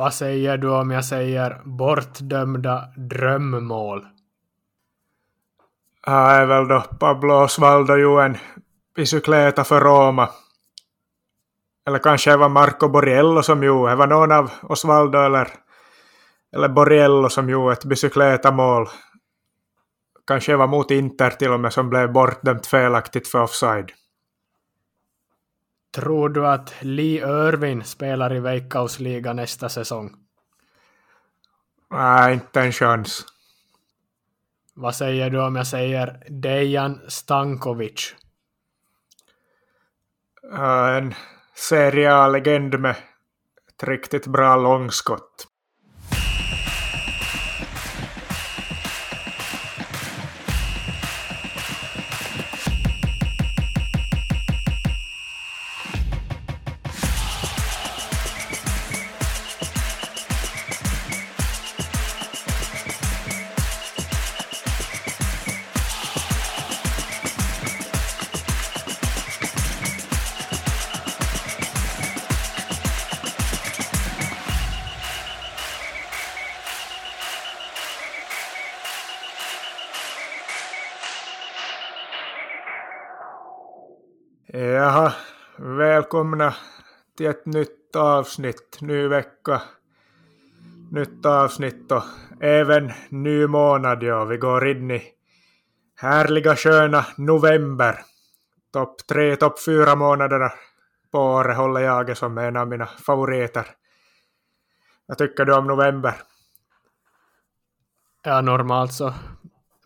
Vad säger du om jag säger bortdömda drömmål? Här är väl då Pablo Osvaldo ju en bicykleta för Roma. Eller kanske det var Marco Borriello som gjorde, det var någon av Osvaldo eller, eller Borriello som gjorde ett bicykletamål. Kanske det var mot Inter till och med som blev bortdömt felaktigt för offside. Tror du att Lee Irvin spelar i Veikkausliga nästa säsong? Nej, inte en chans. Vad säger du om jag säger Dejan Stankovic? En Serie A-legend med ett riktigt bra långskott. Välkomna till ett nytt avsnitt, ny vecka, nytt avsnitt och även ny månad. Ja, vi går in i härliga sköna november. Topp tre, topp fyra månaderna på året håller jag som en av mina favoriter. Vad tycker du om november? Ja, normalt så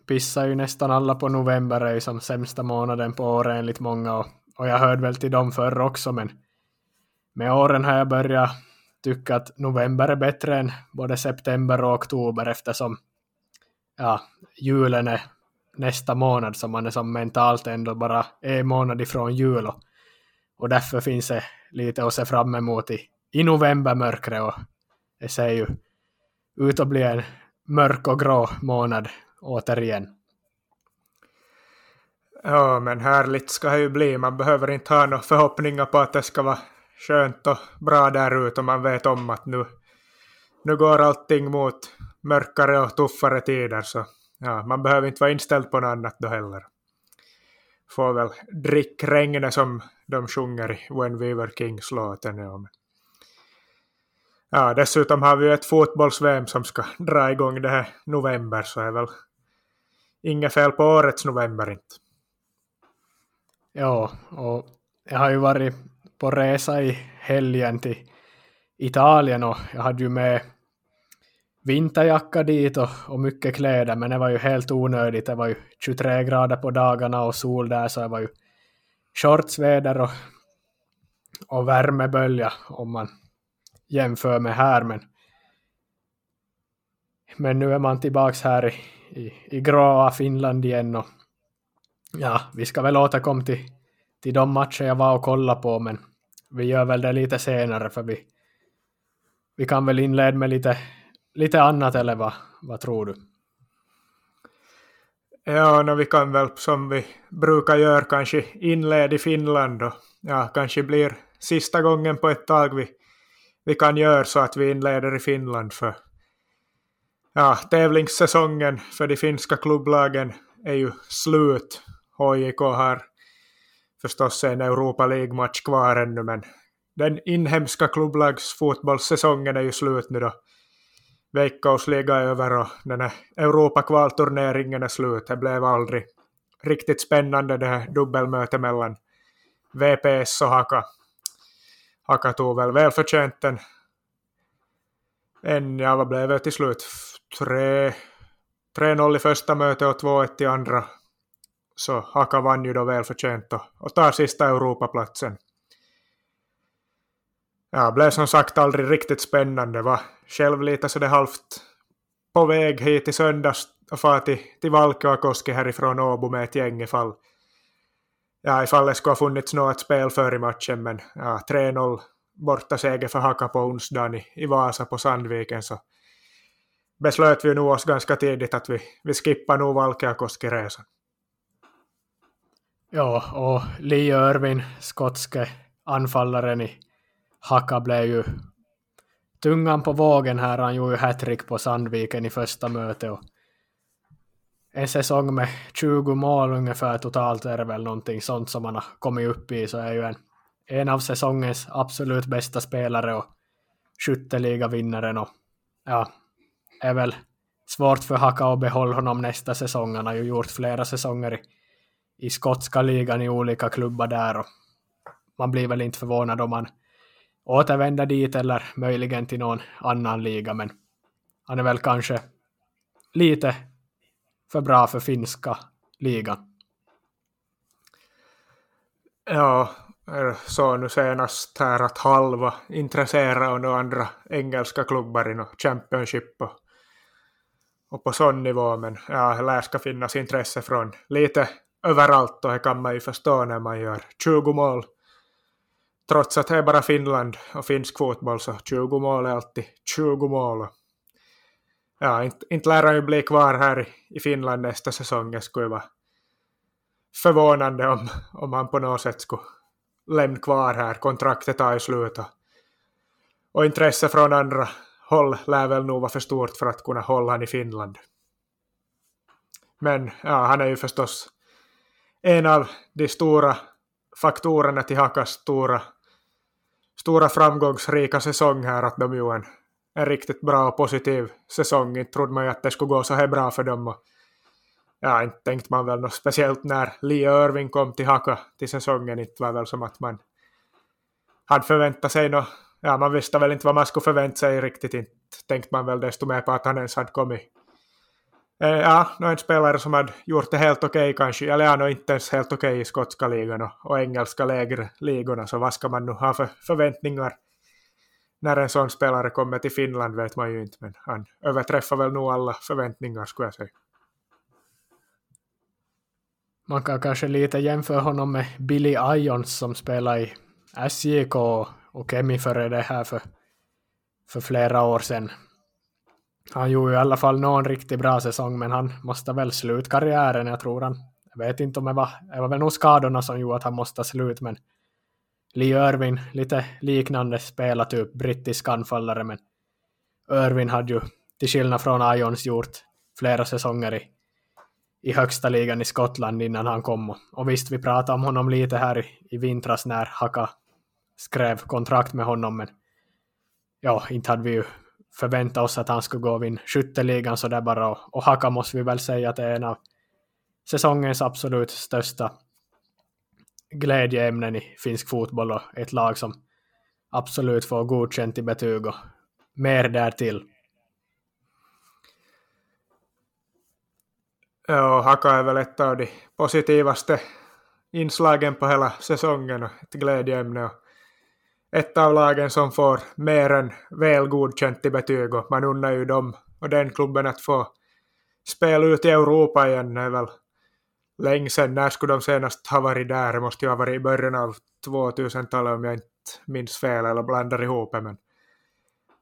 pissar ju nästan alla på november är ju som sämsta månaden på året enligt många och och jag hörde väl till dem förr också, men med åren har jag börjat tycka att november är bättre än både september och oktober eftersom ja, julen är nästa månad så man är som mentalt ändå bara en månad ifrån jul och, och därför finns det lite att se fram emot i, i novembermörkret och det ser ju ut att bli en mörk och grå månad återigen. Ja, men härligt ska det ju bli. Man behöver inte ha några förhoppningar på att det ska vara skönt och bra där ute och man vet om att nu, nu går allting mot mörkare och tuffare tider så ja, man behöver inte vara inställd på något annat då heller. Får väl drick regnet som de sjunger i When We Were Kings-låten. Ja. ja, dessutom har vi ju ett fotbolls-VM som ska dra igång det här november så är väl inget fel på årets november inte. Ja, och jag har ju varit på resa i helgen till Italien och jag hade ju med vinterjacka dit och, och mycket kläder men det var ju helt onödigt. Det var ju 23 grader på dagarna och sol där så det var ju shortsväder och, och värmebölja om man jämför med här men men nu är man tillbaks här i, i, i gråa Finland igen och ja, vi ska väl återkomma till, till de matcher jag var och kollade på, men vi gör väl det lite senare, för vi, vi kan väl inleda med lite, lite annat, eller vad, vad tror du? Ja, no, vi kan väl som vi brukar göra kanske inleda i Finland och ja, kanske blir sista gången på ett tag vi, vi kan göra så att vi inleder i Finland för ja, tävlingssäsongen för de finska klubblagen är ju slut HJK har förstås en Europa League-match kvar ännu, men den inhemska klubblagsfotbollssäsongen är ju slut nu då. Veikkausliga är över och den här Europakvalturneringen är slut. Det blev aldrig riktigt spännande det här dubbelmötet mellan VPS och Haka. Haka tog väl välförtjänt en, en, ja vad blev det till slut? 3-0 i första mötet och 2-1 i andra så Haka vann ju då välförtjänt och, och tar sista Europaplatsen. Ja, blev som sagt aldrig riktigt spännande. Var själv lite så det halvt på väg hit i söndags och far till, till Valkeakoski härifrån Åbo med ett gäng ifall ja, ifall det skulle ha funnits något spel före matchen men ja, 3-0 borta seger för Haka på onsdagen i, i Vasa på Sandviken så beslöt vi nog oss ganska tidigt att vi, vi skippar nog Valkeakoski-resan. Ja, och Lee Irvin, skotske anfallaren i Haka blev ju tungan på vågen här, han gjorde ju hattrick på Sandviken i första mötet och en säsong med 20 mål ungefär totalt är det väl någonting sånt som man har kommit upp i så är ju en, en av säsongens absolut bästa spelare och skytteligavinnaren och ja, är väl svårt för Haka att behålla honom nästa säsong. Han har ju gjort flera säsonger i, i skotska ligan i olika klubbar där och man blir väl inte förvånad om han återvänder dit eller möjligen till någon annan liga men han är väl kanske lite för bra för finska ligan. Ja, så nu senast här att halva intresserade och några andra engelska klubbar i Championship och, och på sån nivå, men ja, det lär ska finnas intresse från lite överallt och det kan man ju förstå när man gör 20 mål. Trots att det är bara Finland och finsk fotboll så 20 mål är alltid 20 mål. Ja, inte, inte lär han ju bli kvar här i Finland nästa säsong. Det skulle vara förvånande om, om han på något sätt skulle lämna kvar här, kontraktet tar ju slut. Och intresse från andra håll lär väl nog vara för stort för att kunna hålla han i Finland. Men ja, han är ju förstås en av de stora faktorerna till Hakas stora, stora framgångsrika säsong här, att de ju en, en riktigt bra och positiv säsong. Inte trodde man ju att det skulle gå så här bra för dem. Och ja, inte tänkte man väl något speciellt när Lee Irving kom till Haka till säsongen. Inte var väl som att man hade förväntat sig något. Ja, man visste väl inte vad man skulle förvänta sig riktigt. Inte tänkte man väl desto mer på att han ens hade kommit. Eh, ja, no, en spelare som hade gjort det helt okej okay, kanske, eller ja, no, inte ens helt okej okay i skotska ligan och, och, engelska lägre ligorna, så vad ska man nu ha för förväntningar när en sån spelare kommer till Finland vet man ju inte, men han överträffar väl nog alla förväntningar skulle jag säga. Man kan kanske lite jämföra honom med Billy Ions som spelar i SJK och Kemi före det här för, för flera år sedan. Han gjorde i alla fall någon riktigt bra säsong, men han måste väl sluta karriären. Jag tror han, jag vet inte om det var, det var väl nog skadorna som gjorde att han måste sluta, men Lee Irvin, lite liknande spela typ brittisk anfallare, men Irvin hade ju till skillnad från Ions gjort flera säsonger i i högsta ligan i Skottland innan han kom. Och visst, vi pratade om honom lite här i, i vintras när Haka skrev kontrakt med honom, men ja, inte hade vi ju förvänta oss att han skulle gå och vinna skytteligan sådär bara. Och, och Haka måste vi väl säga att det är en av säsongens absolut största glädjeämnen i finsk fotboll och ett lag som absolut får godkänt i betyg och mer därtill. Ja, Haka är väl ett av de positivaste inslagen på hela säsongen och ett glädjeämne. Och ett av lagen som får mer än väl godkänt i betyg och man unnar ju dem och den klubben att få spela ut i Europa igen Det är väl länge sedan. När skulle de senast ha varit där? Det måste ju ha varit i början av 2000-talet om jag inte minns fel eller blandar ihop det. Men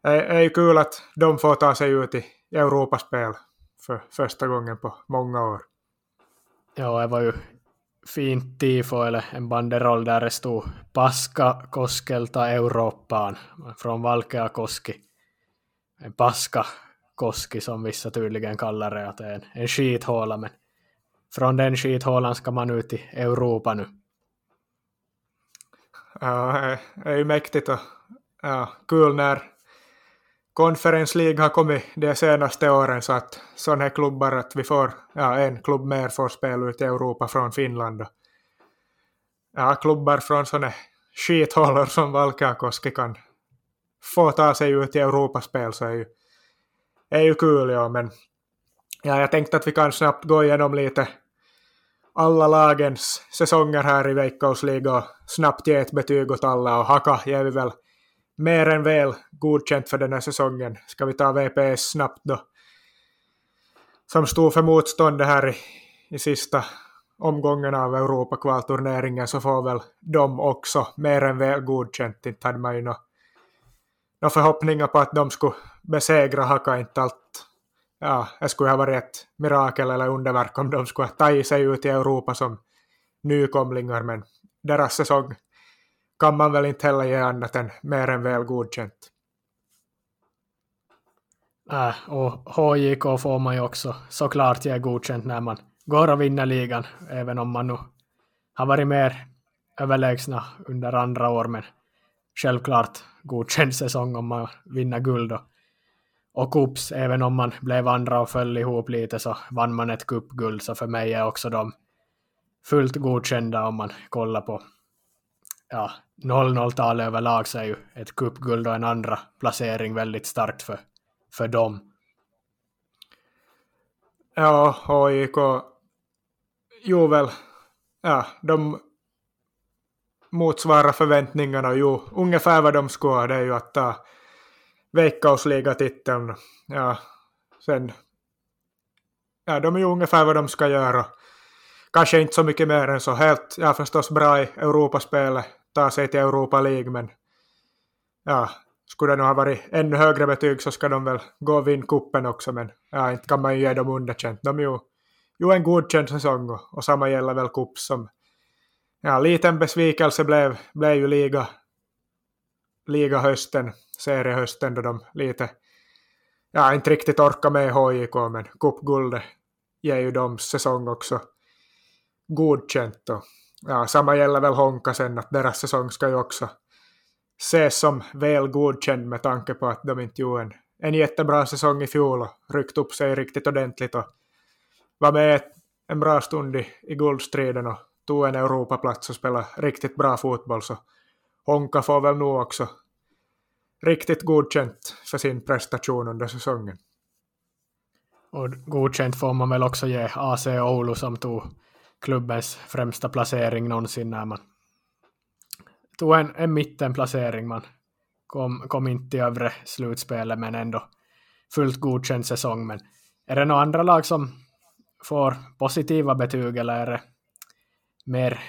det är ju kul att de får ta sig ut i Europaspel för första gången på många år. Ja, det var ju fint tifo eller en banderoll där det stod Paska koskelta Eurooppaan från Valkea Koski. En paska koski som vissa tydligen kallar det, en, en skithåla, men från den skithålan ska man ut i Europa nu. Ja, det är ju mäktigt och ja, kul när Conference League har kommit de senaste åren så att sådana här klubbar att vi får, ja en klubb mer får spela ut i Europa från Finland. Ja, klubbar från sådana skithålor som Valkeakoski kan få ta sig ut i Europaspel så är ju, är ju kul ja, men ja, jag tänkte att vi kan snabbt gå igenom lite alla lagens säsonger här i Veikkausliga och snabbt ge ett betyg åt alla och Haka ger vi väl mer än väl godkänt för den här säsongen. Ska vi ta VPS snabbt då? Som stod för motståndet här i, i sista omgången av Europakvalturneringen så får väl de också mer än väl godkänt. Inte hade man ju några no förhoppningar på att de skulle besegra Haka, inte allt. Ja, det skulle ha varit ett mirakel eller underverk om de skulle ha tagit sig ut i Europa som nykomlingar, men deras säsong kan man väl inte heller ge annat än mer än väl godkänt. Äh, och HJK får man ju också såklart ge godkänt när man går och vinner ligan, även om man nu har varit mer överlägsna under andra år, men självklart godkänd säsong om man vinner guld. Och, och kups, även om man blev andra och föll ihop lite så vann man ett cupguld, så för mig är också de fullt godkända om man kollar på ja, 00-talet överlag så är ju ett cupguld och en andra placering väldigt starkt för, för dem. Ja, HIK jo väl, ja, de motsvarar förväntningarna. Jo, ungefär vad de skulle ha, det är ju att ta veckosligatiteln. Ja, sen, ja, de är ju ungefär vad de ska göra. Kanske inte så mycket mer än så. Helt, ja förstås bra i Europaspelet, ta sig till Europa League, men ja, skulle det nog ha varit ännu högre betyg så ska de väl gå och vinna kuppen också, men ja, inte kan man ju ge dem underkänt. De är ju, ju en godkänd säsong och, och samma gäller väl kupp som ja, liten besvikelse blev, blev ju liga, liga hösten, seriehösten då de lite, ja inte riktigt orkar med HJK men cupguldet ger ju dem säsong också godkänt och ja, samma gäller väl Honka sen att deras säsong ska ju också ses som väl godkänd med tanke på att de inte gjorde en, en jättebra säsong i fjol och ryckt upp sig riktigt ordentligt och var med en bra stund i, i guldstriden och tog en Europaplats och spelade riktigt bra fotboll så Honka får väl nu också riktigt godkänt för sin prestation under säsongen. Och godkänt får man väl också ge AC Oulu som tog klubbens främsta placering någonsin när man tog en, en mittenplacering. Man kom, kom inte i övre slutspelet men ändå fullt godkänd säsong. Men är det några andra lag som får positiva betyg eller är det mer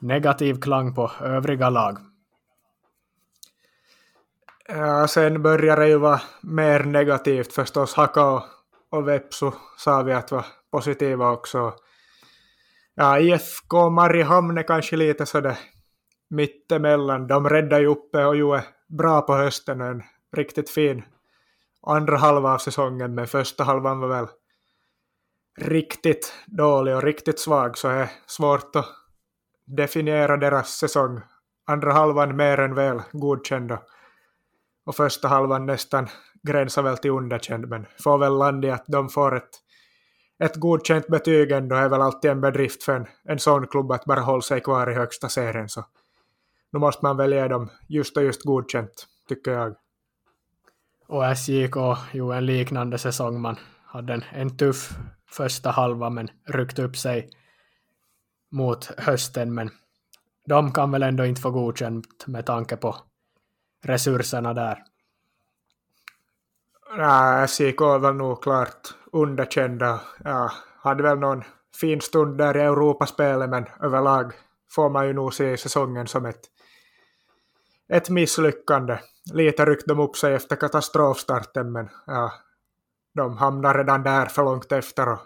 negativ klang på övriga lag? Ja, sen börjar det ju vara mer negativt förstås. Haka och, och Vepsu sa vi att var positiva också. Ja, IFK Mariehamn är kanske lite sådär mittemellan. De räddar ju uppe och gjorde bra på hösten en riktigt fin andra halva av säsongen, men första halvan var väl riktigt dålig och riktigt svag så det är svårt att definiera deras säsong. Andra halvan mer än väl godkänd och första halvan nästan gränsar väl till underkänd men får väl land i att de får ett, ett godkänt betyg ändå är väl alltid en bedrift för en, en sån klubb att bara hålla sig kvar i högsta serien så nu måste man väl ge dem just och just godkänt tycker jag. Och SJK gjorde en liknande säsong. Man hade en, en tuff första halva men ryckt upp sig mot hösten. Men de kan väl ändå inte få godkänt med tanke på resurserna där. Nej, SJK var nog klart underkända. Ja, hade väl någon fin stund där i Europaspelet men överlag får man ju nog se säsongen som ett, ett misslyckande. Lite ryckte de upp sig efter katastrofstarten men ja, de hamnar redan där för långt efter och,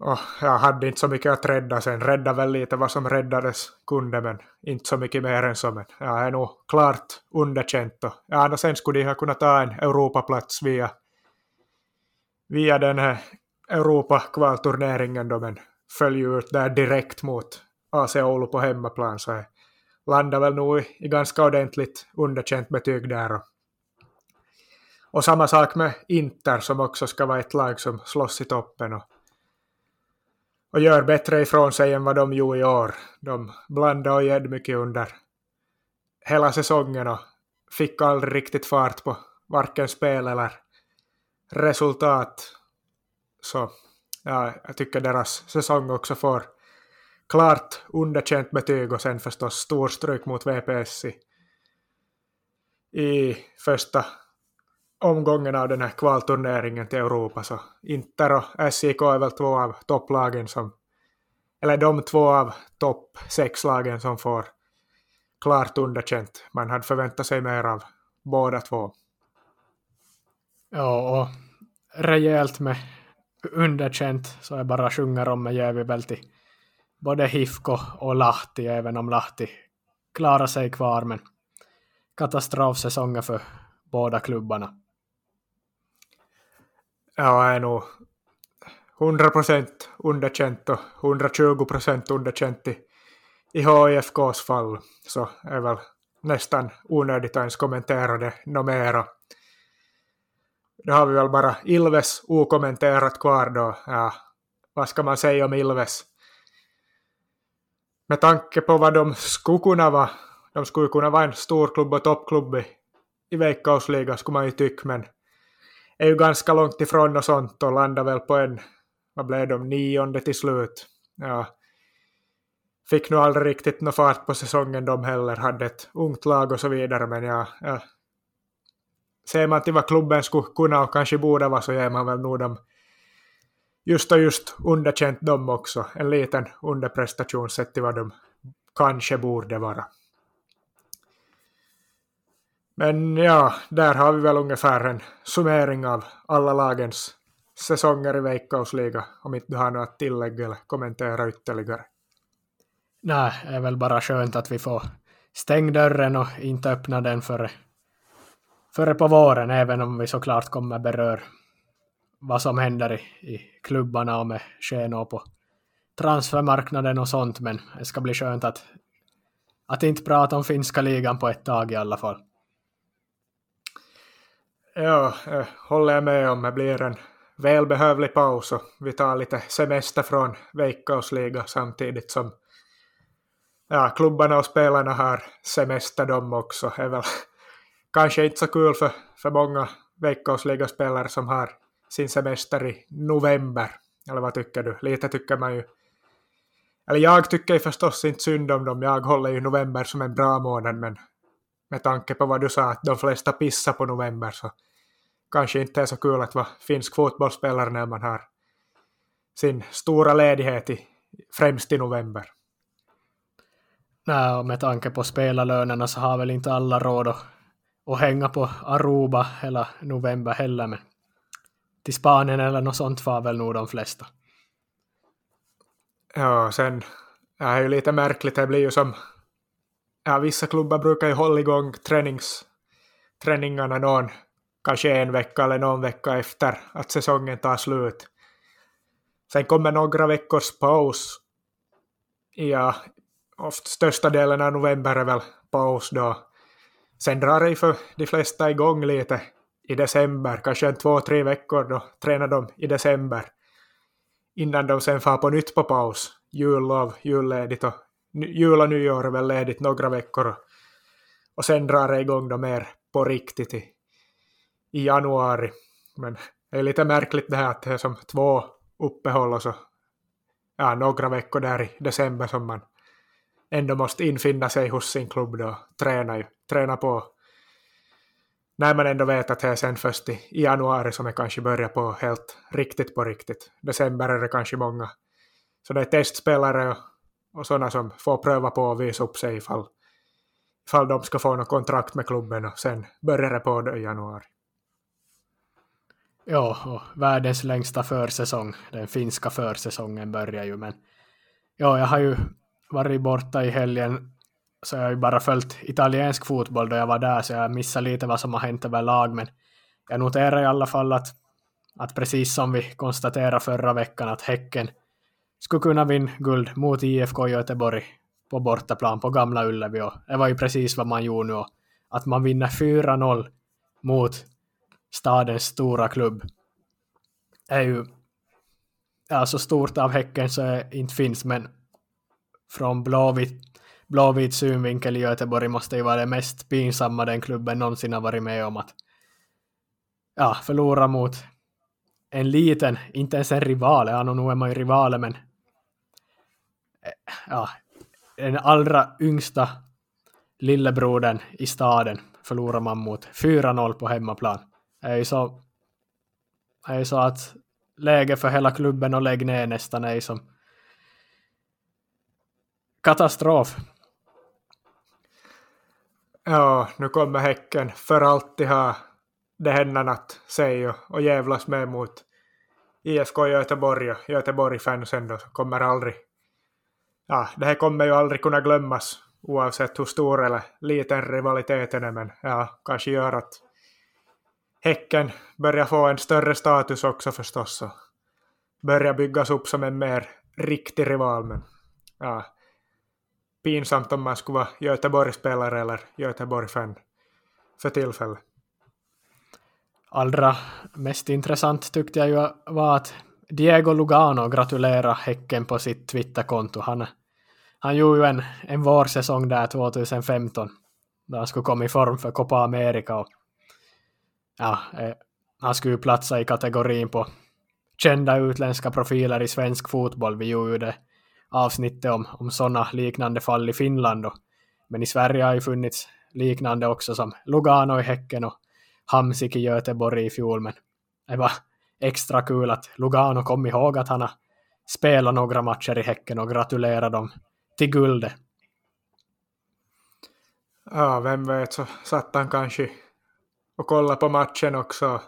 och jag hade inte så mycket att rädda sen. Rädda väl lite vad som räddades kunde men inte så mycket mer än så. Men jag är nog klart underkänt och ja, och sen skulle de ha kunnat ta en Europaplats via, via den här Europa-kvalturneringen då men föll ju ut där direkt mot AC Oulu på hemmaplan så jag landade väl nog i, i ganska ordentligt underkänt betyg där och och samma sak med Inter som också ska vara ett lag som slåss i toppen och, och gör bättre ifrån sig än vad de gjorde i år. De blandade och gädd mycket under hela säsongen och fick aldrig riktigt fart på varken spel eller resultat. Så ja, jag tycker deras säsong också får klart underkänt betyg och sen förstås storstryk mot VPS i, i första omgången av den här kvalturneringen till Europa så Inter och SIK är väl två av topplagen som eller de två av topp sex lagen som får klart underkänt. Man hade förväntat sig mer av båda två. Ja, och rejält med underkänt så jag bara sjunger om med ger vi väl till både Hifko och Lahti, även om Lahti klarar sig kvar, men katastrofsäsonger för båda klubbarna. Ja, är nog 100% underkänt och 120% underkänt i, i HIFKs fall. Så är väl nästan onödigt att ens kommentera det något mera. Då har vi väl bara Ilves okommenterat kvar då. Ja, vad ska man säga om Ilves? Med tanke på vad de skulle kunna vara. De skulle kunna vara en storklubb och toppklubb i, i Veikkausliga skulle man ju tycka, men är ju ganska långt ifrån och sånt och landar väl på en, vad blev de, nionde till slut. Ja. Fick nog aldrig riktigt någon fart på säsongen de heller, hade ett ungt lag och så vidare, men ja, ja. Ser man till vad klubben skulle kunna och kanske borde vara så ger man väl nog dem just och just underkänt dem också. En liten underprestation sett till vad de kanske borde vara. Men ja, där har vi väl ungefär en summering av alla lagens säsonger i Veikkausliga, om inte du har något att tillägga eller kommentera ytterligare. Nej, det är väl bara skönt att vi får stänga dörren och inte öppna den före, före på våren, även om vi såklart kommer beröra vad som händer i, i klubbarna och med skenor på transfermarknaden och sånt, men det ska bli skönt att, att inte prata om finska ligan på ett tag i alla fall. Ja, jag håller jag med om. Det blir en välbehövlig paus och vi tar lite semester från Veikkausliga samtidigt som ja, klubbarna och spelarna har semester de också. Det är väl kanske inte så kul för, för många veckosligaspelare som har sin semester i november. Eller vad tycker du? Lite tycker man ju. Eller jag tycker ju förstås inte synd om dem. Jag håller ju november som en bra månad men med tanke på vad du sa att de flesta pissar på november så kanske inte är så kul att vara finsk fotbollsspelare när man har sin stora ledighet i, främst i november. Nej, och med tanke på spelarlönerna så har väl inte alla råd att, och hänga på Aruba hela november heller, men till Spanien eller något sånt far väl nog de flesta. Ja, sen är det ju lite märkligt, det blir ju som ja, vissa klubbar brukar ju hålla igång tränings, träningarna någon, kanske en vecka eller någon vecka efter att säsongen tar slut. Sen kommer några veckors paus. Ja, oft största delen av november är väl paus då. Sen drar det för de flesta igång lite i december, kanske en två, tre veckor då tränar de i december. Innan de sen far på nytt på paus, jullov, julledigt och jul och nyår är väl ledigt några veckor och sen drar det igång då mer på riktigt i, i januari. Men det är lite märkligt det här att det är som två uppehåll och så ja, några veckor där i december som man ändå måste infinna sig hos sin klubb då träna, träna på. När man ändå vet att det är sen först i, i januari som det kanske börjar på helt riktigt på riktigt. December är det kanske många. Så det är testspelare och och sådana som får pröva på att visa upp sig ifall, ifall de ska få något kontrakt med klubben och sen börjar det på i januari. Ja, och världens längsta försäsong, den finska försäsongen börjar ju, men ja, jag har ju varit borta i helgen, så jag har ju bara följt italiensk fotboll då jag var där, så jag missade lite vad som har hänt överlag, men jag noterar i alla fall att, att precis som vi konstaterade förra veckan, att Häcken skulle kunna vinna guld mot IFK Göteborg på bortaplan på Gamla Ullevi. Och det var ju precis vad man gjorde nu. Att man vinner 4-0 mot stadens stora klubb är ju ja, så stort av Häcken så det inte finns, men från Blåvitt, Blåvitt synvinkel i Göteborg måste ju vara det mest pinsamma den klubben någonsin har varit med om att ja, förlora mot en liten, inte ens en rival, ja, nu är man ju rivaler, men eh, ja, den allra yngsta lillebrodern i staden förlorar man mot 4-0 på hemmaplan. Det är ju så, är ju så att läge för hela klubben att lägga ner nästan är ju som katastrof. Ja, nu kommer Häcken för alltid ha det hända att säga och jävlas med mot IFK Göteborg och Göteborg-fansen då kommer aldrig ja, det här kommer ju aldrig kunna glömmas oavsett hur stor eller liten rivaliteten är, men ja, kanske gör att Häcken börjar få en större status också förstås och börjar byggas upp som en mer riktig rival. Men ja, pinsamt om man skulle vara Göteborgsspelare eller Göteborg-fan för tillfället. Allra mest intressant tyckte jag ju var att Diego Lugano gratulerade Häcken på sitt Twitterkonto. Han, han gjorde ju en, en vårsäsong där 2015 då han skulle komma i form för Copa America. Och, ja, eh, han skulle ju platsa i kategorin på kända utländska profiler i svensk fotboll. Vi gjorde ju det avsnittet om, om sådana liknande fall i Finland. Och, men i Sverige har ju funnits liknande också som Lugano i Häcken och Hamsik i Göteborg i fjol. Men det var extra kul att Lugano kom ihåg att han har spelat några matcher i Häcken och gratulerat dem till guldet. Ja, vem vet så satt han kanske och kollade på matchen också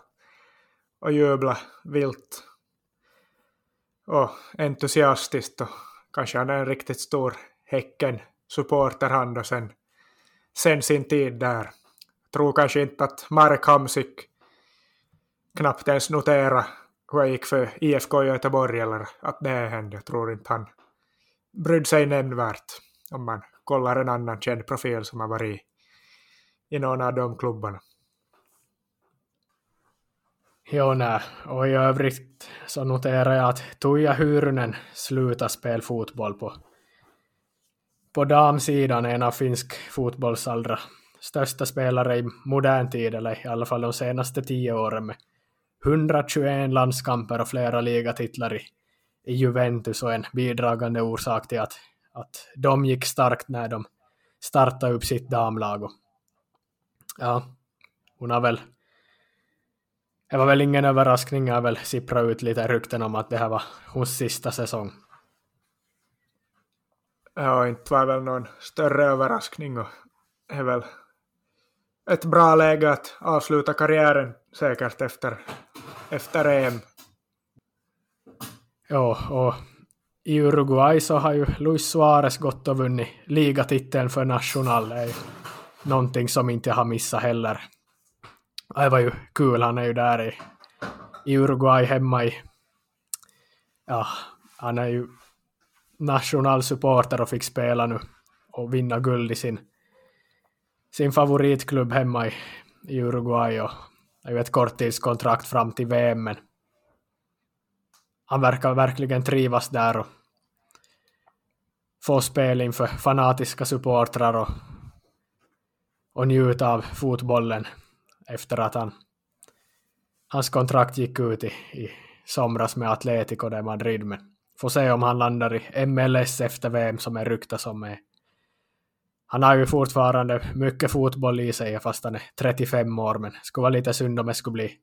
och jubla vilt och entusiastiskt och kanske han är en riktigt stor Häcken-supporter han då sen, sen sin tid där. Tror kanske inte att Marek Hamsik knappt ens notera hur det gick för IFK Göteborg eller att det hände. Jag tror inte han brydde sig nämnvärt om man kollar en annan känd profil som har varit i någon av de klubbarna. Jo, nej. Och i övrigt så noterar jag att Tuija Hyrynen slutar spela fotboll på, på damsidan, en av finsk fotbolls allra största spelare i modern tid, eller i alla fall de senaste tio åren med 121 landskamper och flera ligatitlar i, i Juventus och en bidragande orsak till att, att de gick starkt när de startade upp sitt damlag. Och, ja, hon har väl det var väl ingen överraskning, jag väl sippra ut lite rykten om att det här var hos sista säsong. Ja, inte var väl någon större överraskning och det är väl ett bra läge att avsluta karriären säkert efter, efter EM. Ja, och i Uruguay så har ju Luis Suarez gått och vunnit ligatiteln för National. Det är ju någonting som inte har missat heller. Det var ju kul, han är ju där i, i Uruguay hemma i... Ja, ah, han är ju nationalsupporter och fick spela nu och vinna guld i sin sin favoritklubb hemma i, i Uruguay och det är ju ett korttidskontrakt fram till VM men. Han verkar verkligen trivas där och få spel inför fanatiska supportrar och, och njuta av fotbollen efter att han, hans kontrakt gick ut i, i somras med Atletico de Madrid men får se om han landar i MLS efter VM som är ryktas som är han har ju fortfarande mycket fotboll i sig fast han är 35 år, men det skulle vara lite synd om det skulle bli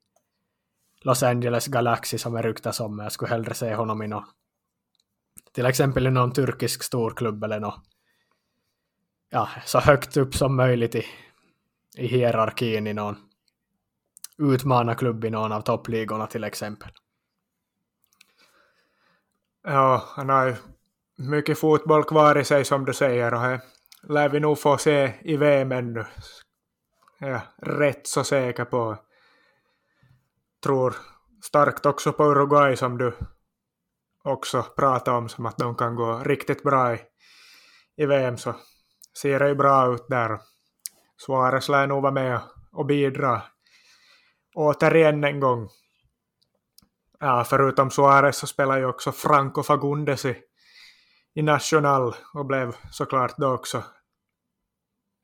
Los Angeles Galaxy som är ryktas om. Jag skulle hellre se honom i någon, till exempel i någon turkisk storklubb eller något, ja, så högt upp som möjligt i, i hierarkin i någon utmanarklubb i någon av toppligorna till exempel. Ja, han har ju mycket fotboll kvar i sig som du säger och det lär vi nog få se i VM ännu. Jag rätt så säker på. Tror starkt också på Uruguay som du också pratade om som att de kan gå riktigt bra i, i VM så ser det ju bra ut där. Suarez lär nog vara med och bidra återigen en gång. Ja, förutom Suarez så spelar ju också Franco Fagundes i i National och blev såklart då också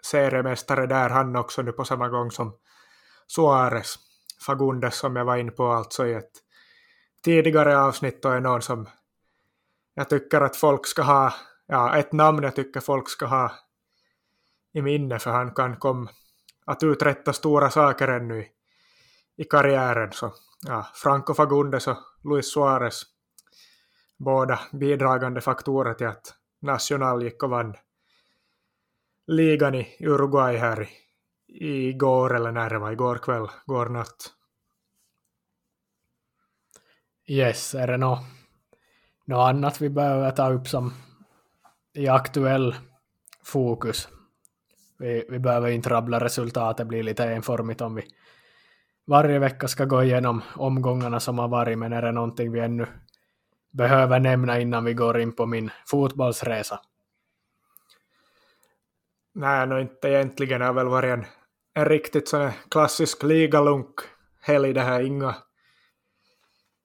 seriemästare där han också nu på samma gång som Suarez. Fagundes som jag var inne på alltså i ett tidigare avsnitt och är någon som jag tycker att folk ska ha, ja ett namn jag tycker folk ska ha i minne för han kan komma att uträtta stora saker ännu i, i karriären. Så ja, Franco Fagundes och Luis Suarez båda bidragande faktorer till att National gick och vann ligan i Uruguay här igår eller när det var, igår kväll, igår natt. Yes, är det något, något annat vi behöver ta upp som i aktuell fokus? Vi, vi behöver inte rabbla resultatet, blir lite enformigt om vi varje vecka ska gå igenom omgångarna som har varit, men är det någonting vi ännu behöver nämna innan vi går in på min fotbollsresa? Nej, no, inte egentligen. Det har väl varit en, en riktigt sån klassisk ligalunk helg det här. Inga,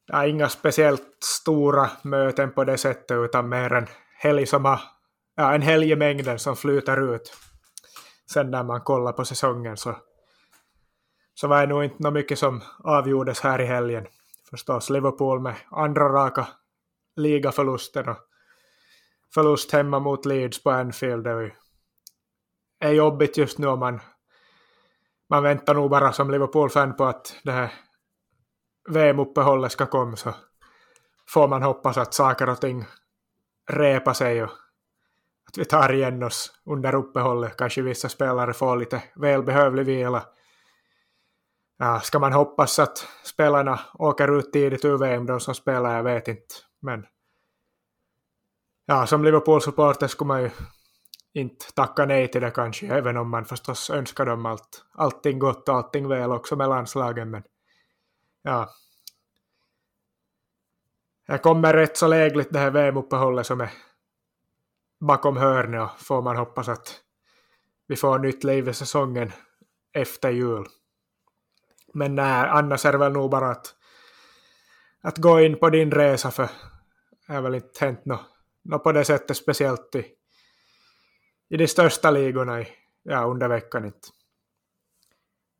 ja, inga speciellt stora möten på det sättet, utan mer en helg som har, ja, en helg i mängden som flyter ut. Sen när man kollar på säsongen så, så var det nog inte något mycket som avgjordes här i helgen. Förstås Liverpool med andra raka ligaförlusten och förlust hemma mot Leeds på Anfield. Det är jobbigt just nu om man, man väntar nog bara som Liverpool-fan på att det här VM-uppehållet ska komma så får man hoppas att saker och ting repar sig och att vi tar igen oss under uppehållet. Kanske vissa spelare får lite välbehövlig vila äh, ska man hoppas att spelarna åker ut tidigt ur VM, de som spelar, jag vet inte. Men ja, som Liverpool-supporter skulle man ju inte tacka nej till det kanske, även om man förstås önskar dem allt, allting gott och allting väl också med landslagen. Men ja, jag kommer rätt så lägligt det här VM-uppehållet som är bakom hörnet och får man hoppas att vi får nytt liv i säsongen efter jul. Men nej, annars är det väl nog bara att, att gå in på din resa för det har väl inte hänt något, något på det sättet speciellt i, i de största ligorna i, ja, under veckan inte.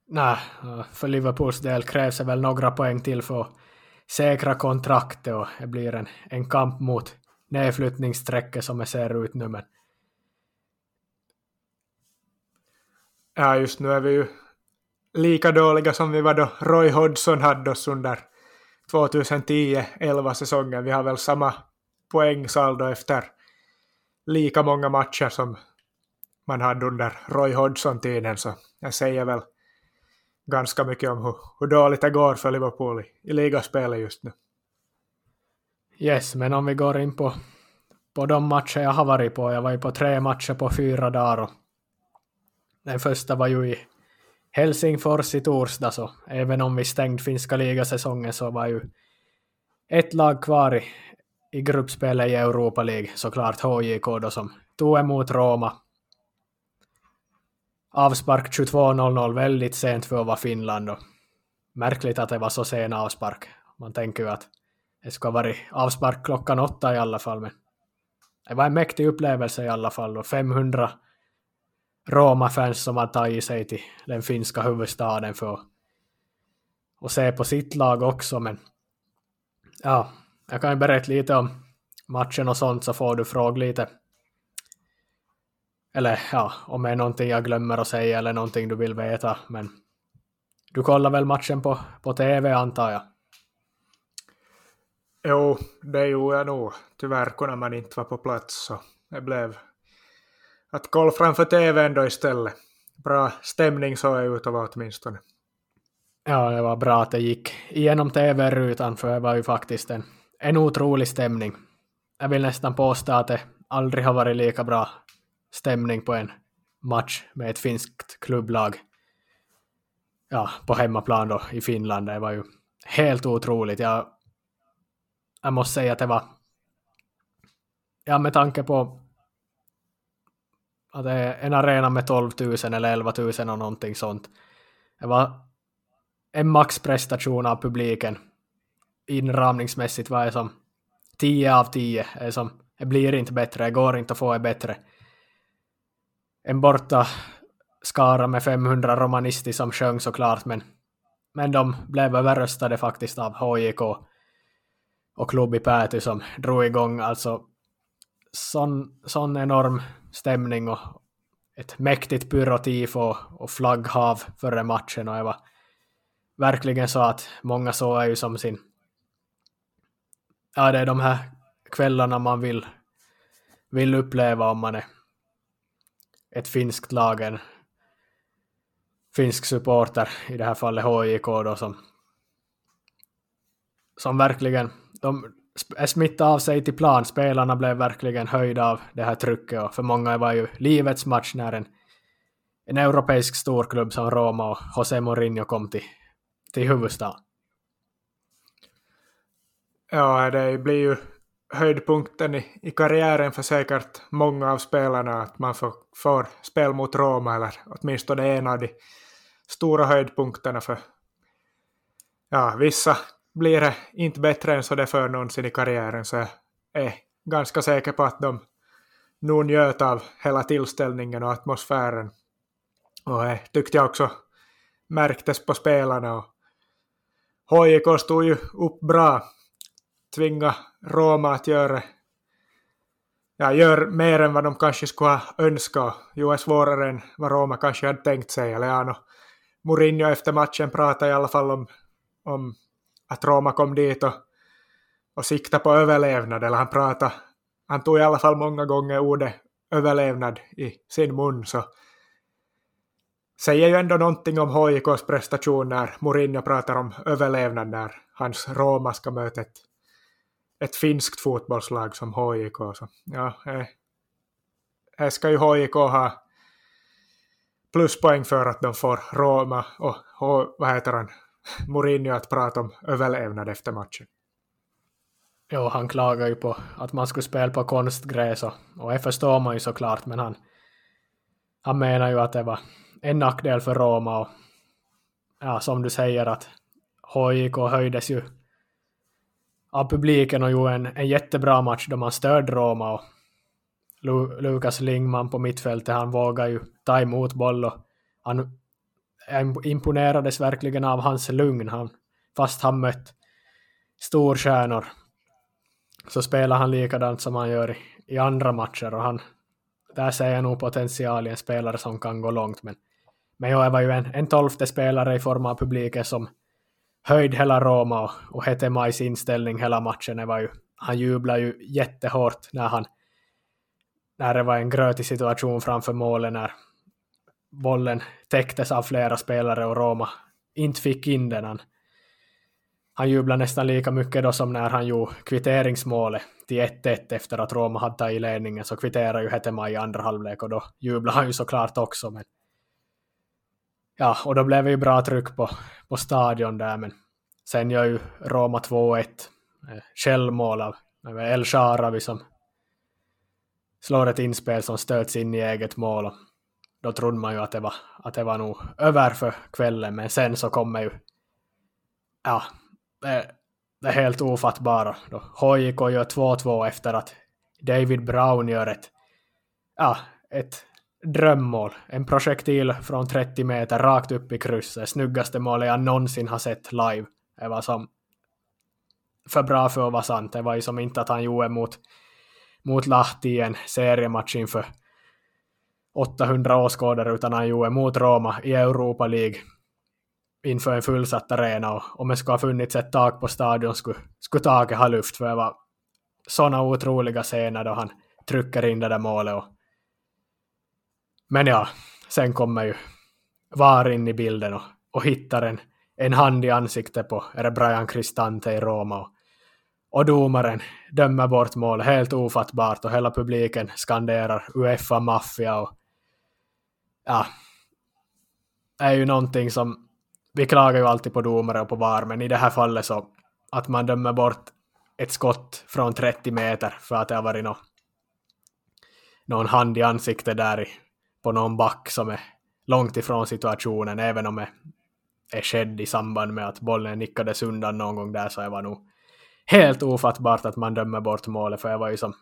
Nej, för Liverpools del krävs det väl några poäng till för att säkra kontraktet och det blir en, en kamp mot nedflyttningssträcket som det ser ut nu. Men... Ja, just nu är vi ju lika dåliga som vi var då Roy Hodgson hade oss under 2010-11 säsongen. Vi har väl samma poängsaldo efter lika många matcher som man hade under Roy Hodgson-tiden, så jag säger väl ganska mycket om hur, hur dåligt det går för Liverpool i, i ligaspelet just nu. Yes, men om vi går in på, på de matcher jag har varit på. Jag var ju på tre matcher på fyra dagar. Och den första var ju i Helsingfors i torsdag, så även om vi stängde finska ligasäsongen så var ju ett lag kvar i, i gruppspelet i Europa League, såklart HJK då som tog emot Roma. Avspark 22.00, väldigt sent för att vara Finland och märkligt att det var så sen avspark. Man tänker ju att det ska vara avspark klockan åtta i alla fall, men det var en mäktig upplevelse i alla fall och 500 Roma-fans som har tagit sig till den finska huvudstaden för att se på sitt lag också, men ja, jag kan ju berätta lite om matchen och sånt så får du fråga lite. Eller ja, om det är någonting jag glömmer att säga eller någonting du vill veta, men du kollar väl matchen på, på TV antar jag? Jo, det gjorde jag nog. Tyvärr kunde man inte vara på plats så det blev att kolla framför TVn då istället. Bra stämning såg jag ut av åtminstone. Ja, det var bra att det gick igenom TV-rutan för det var ju faktiskt en, en otrolig stämning. Jag vill nästan påstå att det aldrig har varit lika bra stämning på en match med ett finskt klubblag. Ja, på hemmaplan då i Finland. Det var ju helt otroligt. Jag jag måste säga att det var, ja med tanke på att det är en arena med 12 000 eller 11 000 och någonting sånt. Det var en maxprestation av publiken. Inramningsmässigt var det som 10 av 10. Det, som, det blir inte bättre, det går inte att få det bättre. En borta skara med 500 romanister som sjöng såklart, men, men de blev överröstade faktiskt av HJK och klubb i Pääty som drog igång alltså sån, sån enorm stämning och ett mäktigt pyrotifo och flagghav före matchen. Och det var verkligen så att många såg ju som sin ja det är de här kvällarna man vill vill uppleva om man är ett finskt lag, en finsk supporter, i det här fallet HIK då som som verkligen de Eh, smittade av sig till plan. Spelarna blev verkligen höjda av det här trycket och för många var ju livets match när en, en europeisk storklubb som Roma och José Mourinho kom till, till huvudstaden. Ja, det blir ju höjdpunkten i, i karriären för säkert många av spelarna att man får, får spel mot Roma eller åtminstone en av de stora höjdpunkterna för ja, vissa blir det inte bättre än så det för någonsin i karriären så jag är ganska säker på att de nog njöt av hela tillställningen och atmosfären. Och det tyckte jag också märktes på spelarna. Och HJK stod ju upp bra, tvinga Roma att göra ja, gör mer än vad de kanske skulle ha önskat. Jo, är svårare än vad Roma kanske hade tänkt sig. Eller ja, no, Mourinho efter matchen pratade i alla fall om, om att Roma kom dit och, och siktade på överlevnad. Eller han pratade, han tog i alla fall många gånger ordet överlevnad i sin mun. Så säger ju ändå någonting om HIKs prestation när Mourinho pratar om överlevnad när hans Roma ska möta ett, ett finskt fotbollslag som HIK. Så, ja, eh, här ska ju HIK ha pluspoäng för att de får Roma och, och vad heter han, Mourinho att prata om överlevnad efter matchen. Jo, han klagar ju på att man skulle spela på konstgräs och, och det förstår man ju såklart, men han, han menar ju att det var en nackdel för Roma och ja, som du säger att HJK höjdes ju av publiken och gjorde en, en jättebra match då man stödde Roma och Lu, Lukas Lingman på mittfältet, han vågar ju ta emot boll och han jag imponerades verkligen av hans lugn. Han, fast han mött storstjärnor så spelar han likadant som han gör i, i andra matcher och han, där ser jag nog potential i en spelare som kan gå långt men men jag var ju en, en tolfte spelare i form av publiken som höjde hela Roma och, och hette Majs inställning hela matchen. Det var ju, han jublade ju jättehårt när han när det var en grötig situation framför målet när bollen täcktes av flera spelare och Roma inte fick in den. Han, han jublade nästan lika mycket då som när han gjorde kvitteringsmålet till 1-1 efter att Roma hade tagit ledningen så kvitterade ju Hetema i andra halvlek och då jublade han ju såklart också. Men ja, och då blev det ju bra tryck på, på stadion där, men sen gör ju Roma 2-1 eh, självmål av El Sharawi som slår ett inspel som stöts in i eget mål. Då trodde man ju att det var, att det var nog över för kvällen, men sen så kommer ju ja, det, det är helt ofattbara. Då HJK gör 2-2 efter att David Brown gör ett, ja, ett drömmål. En projektil från 30 meter rakt upp i krysset. Snyggaste målet jag någonsin har sett live. Det var som för bra för att vara sant. Det var ju som inte att han gjorde mot, mot Lahti i en seriematch inför 800 åskådare utan han gjorde mot Roma i Europa League inför en fullsatt arena och om det skulle ha funnits ett tak på stadion skulle, skulle taket ha luft för det var sådana otroliga scener då han trycker in det där målet och men ja, sen kommer ju VAR in i bilden och, och hittar en, en hand i ansiktet på är det Brian Cristante i Roma. Och, och domaren dömer bort mål helt ofattbart och hela publiken skanderar Uefa maffia och ja, det är ju någonting som vi klagar ju alltid på domare och på VAR, men i det här fallet så att man dömer bort ett skott från 30 meter för att det har varit någon, någon hand i ansiktet där i på någon back som är långt ifrån situationen, även om det är skedd i samband med att bollen nickades undan någon gång där, så det var nog helt ofattbart att man dömer bort målet, för det var ju som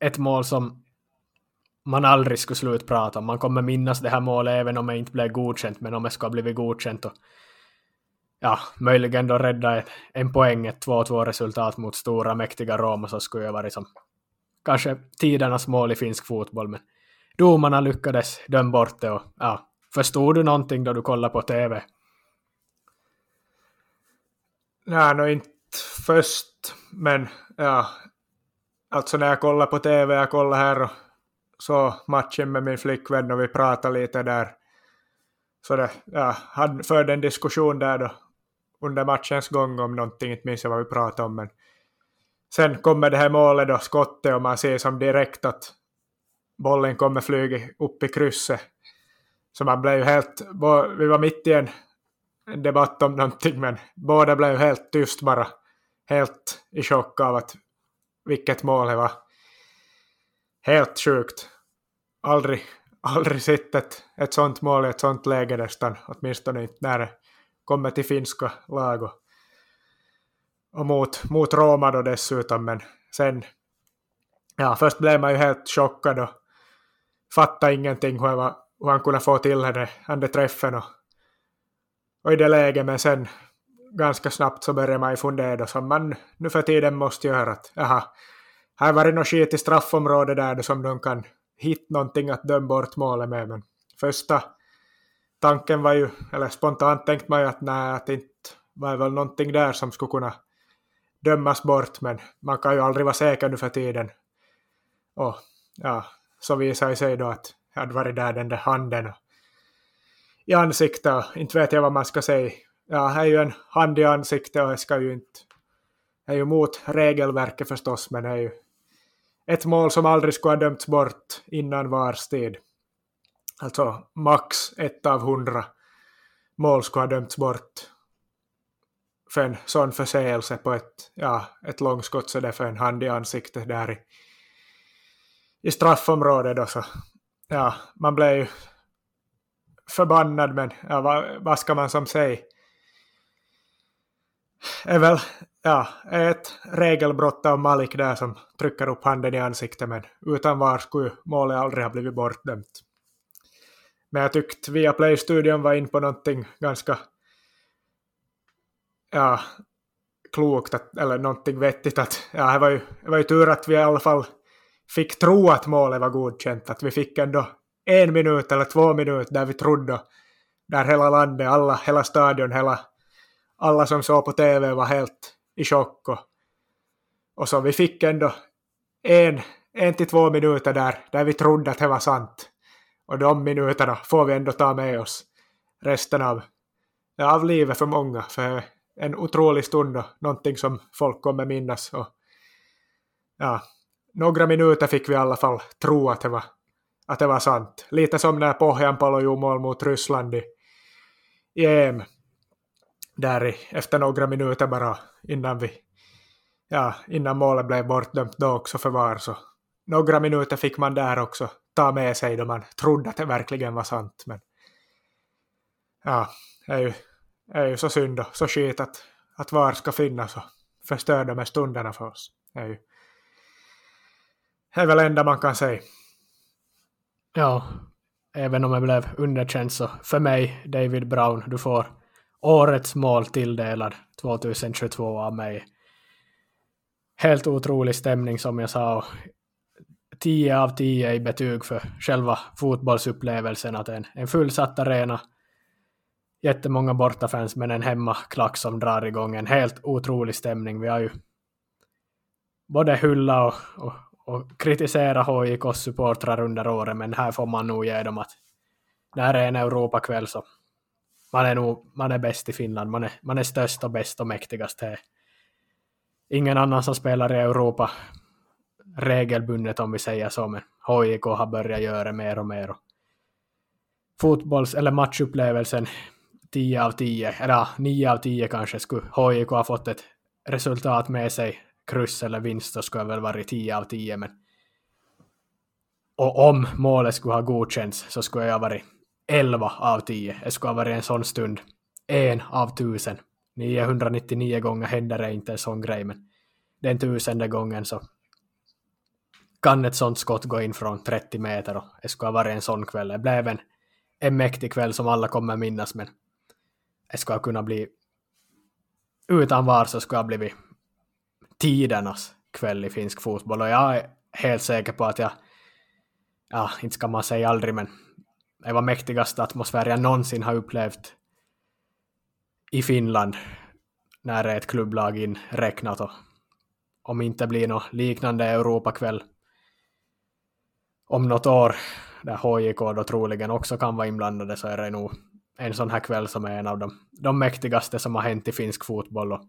ett mål som man aldrig skulle slutprata om. Man kommer minnas det här målet även om det inte blev godkänt, men om det skulle ha blivit godkänt och ja, möjligen då rädda en poäng, ett 2-2 resultat mot stora mäktiga Roma så skulle det varit som kanske tidernas mål i finsk fotboll, men domarna lyckades döma bort det och ja, förstod du någonting då du kollade på TV? Nej, no, inte först, men ja, alltså när jag kollade på TV, jag kollade här och så matchen med min flickvän och vi pratade lite där. Så det, ja, han förde en diskussion där då under matchens gång om någonting, inte minns jag vad vi pratade om, men sen kommer det här målet då, skottet, och man ser som direkt att bollen kommer flyga upp i krysset. Så man blev ju helt, vi var mitt i en en debatt om någonting men båda blev helt tyst bara. Helt i chock av att vilket mål det var. Helt sjukt. Aldrig, aldrig sett ett, ett sånt mål i ett sånt läge nästan, åtminstone inte när det kommer till finska lag och, och mot, mot Roma då dessutom, men sen, ja, först blev man ju helt chockad och fattade ingenting hur, var, hur han kunde få till henne, den träffen och, och i det läget, men sen ganska snabbt så började man ju fundera som man nu för tiden måste göra att aha, här var det något skit i straffområdet där då som de kan hitta någonting att döma bort målet med, men första tanken var ju, eller spontant tänkte man ju att nej, att inte var väl någonting där som skulle kunna dömas bort, men man kan ju aldrig vara säker nu för tiden. Och ja, så visade sig då att jag hade varit där den där handen i ansiktet och inte vet jag vad man ska säga. Ja, det är ju en hand i ansiktet och det ska ju inte... Det är ju mot regelverket förstås, men det är ju ett mål som aldrig skulle ha dömts bort innan vars tid. Alltså max ett av hundra mål skulle ha dömts bort för en sån förseelse på ett, ja, ett långskott så det för en hand i ansiktet där i, i straffområdet då så ja, man blev ju förbannad men ja, vad, vad ska man som säga? Är väl ja, ett regelbrott av Malik där som trycker upp handen i ansiktet men utan var skulle målet aldrig ha blivit bortdömt. Men jag tyckte Viaplay-studion var in på någonting ganska ja, klokt, att, eller någonting vettigt. Att, ja, det, var ju, det var ju tur att vi i alla fall fick tro att målet var godkänt. Att vi fick ändå en minut eller två minuter där vi trodde, där hela landet, alla, hela stadion, hela, alla som såg på TV var helt i chock. Och, och så vi fick ändå en, en till två minuter där, där vi trodde att det var sant. Och de minuterna får vi ändå ta med oss resten av, av livet för många. För en otrolig stund och någonting som folk kommer minnas. Och, ja, några minuter fick vi i alla fall tro att det var, att det var sant. Lite som när Pohjanpalo gjorde mål mot Ryssland i, i EM. Där i, efter några minuter bara innan vi ja, innan målet blev bortdömt då också för VAR. Så några minuter fick man där också ta med sig då man trodde att det verkligen var sant. Men ja, det är ju, det är ju så synd och så skit att, att VAR ska finnas och förstöra de här stunderna för oss. Det är ju det är väl det enda man kan säga. Ja, även om jag blev underkänd så för mig, David Brown, du får årets mål tilldelad 2022 av mig. Helt otrolig stämning som jag sa 10 av 10 i betyg för själva fotbollsupplevelsen. Att en, en fullsatt arena, jättemånga bortafans men en hemmaklack som drar igång en helt otrolig stämning. Vi har ju både hylla och, och, och kritisera HIKs supportrar under året men här får man nog ge dem att det här är en Europakväll så man är nog man är bäst i Finland, man är, man är störst och bäst och mäktigast. Det är ingen annan som spelar i Europa regelbundet om vi säger så, men HIK har börjat göra mer och mer. Fotbolls eller matchupplevelsen 10 av 10, eller 9 av 10 kanske, skulle HIK ha fått ett resultat med sig, kryss eller vinst, så skulle det väl varit 10 av 10, men och om målet skulle ha godkänts så skulle jag ha varit 11 av 10. Det skulle ha varit en sån stund. En av tusen. 999 gånger händer det inte en sån grej, men den tusende gången så kan ett sånt skott gå in från 30 meter och det skulle ha varit en sån kväll. Det blev en, en mäktig kväll som alla kommer minnas, men det skulle ha kunnat bli utan var så skulle ha blivit tidernas kväll i finsk fotboll och jag är helt säker på att jag, ja, inte ska man säga aldrig, men det var mäktigaste atmosfär jag någonsin har upplevt i Finland när det är ett klubblag inräknat och om inte blir något liknande Europakväll om något år där HJK då troligen också kan vara inblandade så är det nog en sån här kväll som är en av de, de mäktigaste som har hänt i finsk fotboll. Och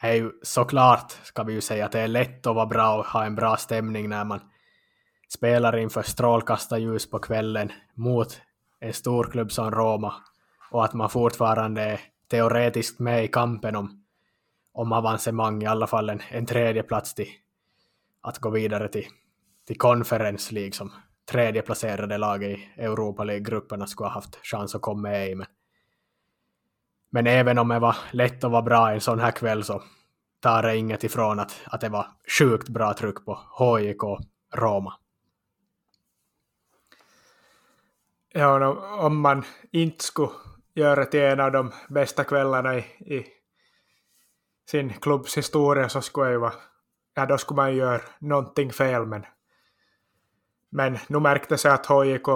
det är ju såklart, ska vi ju säga, att det är lätt att vara bra och ha en bra stämning när man spelar inför strålkastarljus på kvällen mot en stor klubb som Roma och att man fortfarande är teoretiskt med i kampen om, om avancemang, i alla fall en, en tredje plats till att gå vidare till, till Conference League som tredje placerade lag i Europa League-grupperna skulle ha haft chans att komma med i. Men, men även om det var lätt att vara bra en sån här kväll så tar det inget ifrån att, att det var sjukt bra tryck på HJK Roma. Ja, om man inte skulle göra till en av de bästa kvällarna i, i sin klubbs historia så skulle det vara, ja då skulle man göra någonting fel men men nu märkte det att HJK,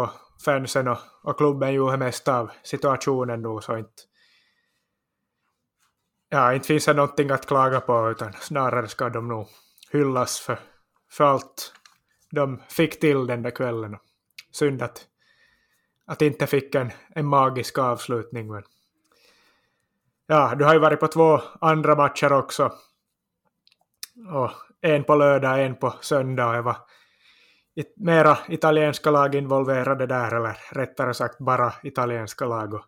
fansen och, och klubben gjorde mest av situationen nu så inte ja, inte finns det någonting att klaga på utan snarare ska de nog hyllas för, för allt de fick till den där kvällen. Synd att, att inte fick en, en magisk avslutning. Men ja, du har ju varit på två andra matcher också. Och en på lördag, en på söndag. Och det var it, mera italienska lag involverade där, eller rättare sagt bara italienska lag. Och,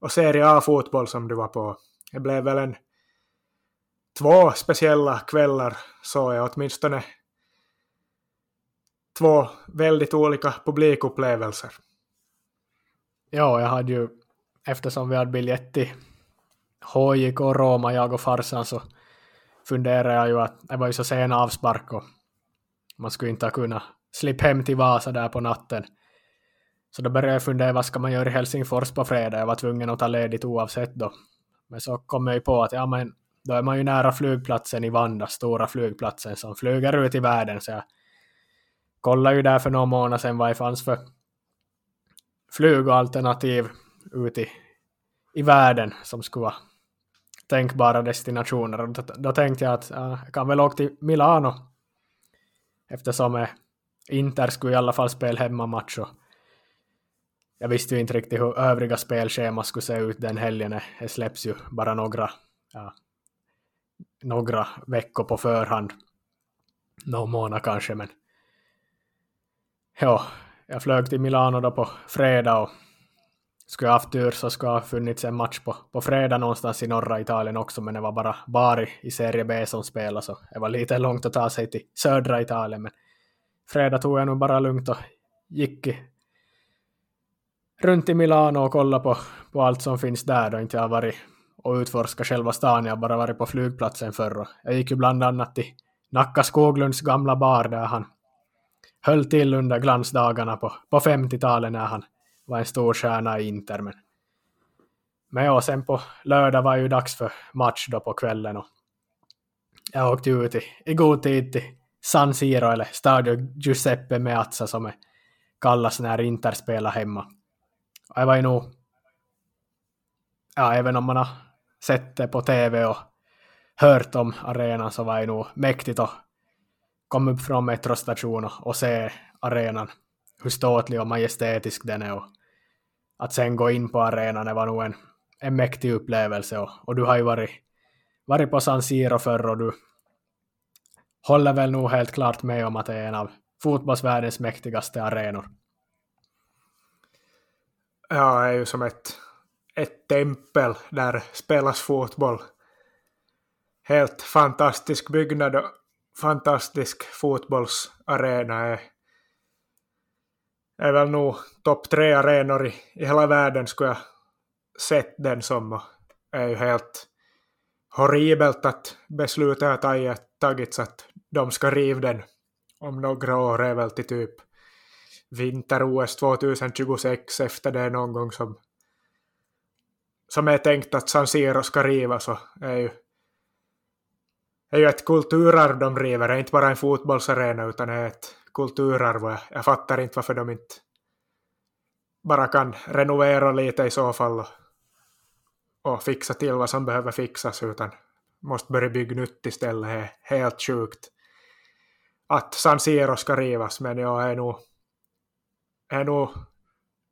och Serie A-fotboll som du var på. Det blev väl en två speciella kvällar så jag åtminstone två väldigt olika publikupplevelser. Ja, jag hade ju, eftersom vi hade biljett till HJK och Roma, jag och farsan, så funderade jag ju att det var ju så sen avspark och man skulle inte ha kunnat slippa hem till Vasa där på natten. Så då började jag fundera vad ska man göra i Helsingfors på fredag. Jag var tvungen att ta ledigt oavsett då. Men så kom jag ju på att ja, men då är man ju nära flygplatsen i Vanda, stora flygplatsen som flyger ut i världen. Så jag kollade ju där för några månader sedan vad det fanns för flygalternativ ut i, i världen som skulle vara tänkbara destinationer. Då, då tänkte jag att ja, jag kan väl åka till Milano eftersom äh, Inter skulle i alla fall spela hemmamatch och jag visste ju inte riktigt hur övriga spelschema skulle se ut den helgen. Det släpps ju bara några, ja, några veckor på förhand. Någon månad kanske, men ja, jag flög till Milano då på fredag och skulle jag haft tur så skulle ha funnits en match på, på fredag någonstans i norra Italien också, men det var bara Bari i Serie B som spelade, så det var lite långt att ta sig till södra Italien, men fredag tog jag nog bara lugnt och gick runt i Milano och kollade på, på allt som finns där då inte jag har varit och utforskat själva stan. Jag har bara varit på flygplatsen förr och jag gick ju bland annat till Nacka Skoglunds gamla bar där han höll till under glansdagarna på, på 50-talet när han var en stor stjärna i Inter. Men, men ja, sen på lördag var ju dags för match då på kvällen och jag åkte ut i, i god tid till San Siro eller Stadio Giuseppe Meazza som är kallas när Inter spelar hemma. Och jag var ju nog, ja även om man har sett det på tv och hört om arenan så var det nog mäktigt att komma upp från metrostationen och se arenan, hur ståtlig och majestätisk den är och att sen gå in på arenan det var nog en, en mäktig upplevelse och, och du har ju varit, varit på San Siro förr och du håller väl nog helt klart med om att det är en av fotbollsvärldens mäktigaste arenor. Ja, det är ju som ett, ett tempel där spelas fotboll. Helt fantastisk byggnad fantastisk fotbollsarena. Är, är väl nog topp tre arenor i, i hela världen skulle jag sett den som. Det är ju helt horribelt att beslutet har tagits att de ska riva den om några år är väl till typ vinter-OS 2026 efter det någon gång som som är tänkt att San Siro ska rivas och är ju är ju ett kulturarv de river, det är inte bara en fotbollsarena utan det är ett kulturarv och jag, jag fattar inte varför de inte bara kan renovera lite i så fall och, och fixa till vad som behöver fixas utan måste börja bygga nytt istället. Det är helt sjukt att San Siro ska rivas, men jag är nog, är nog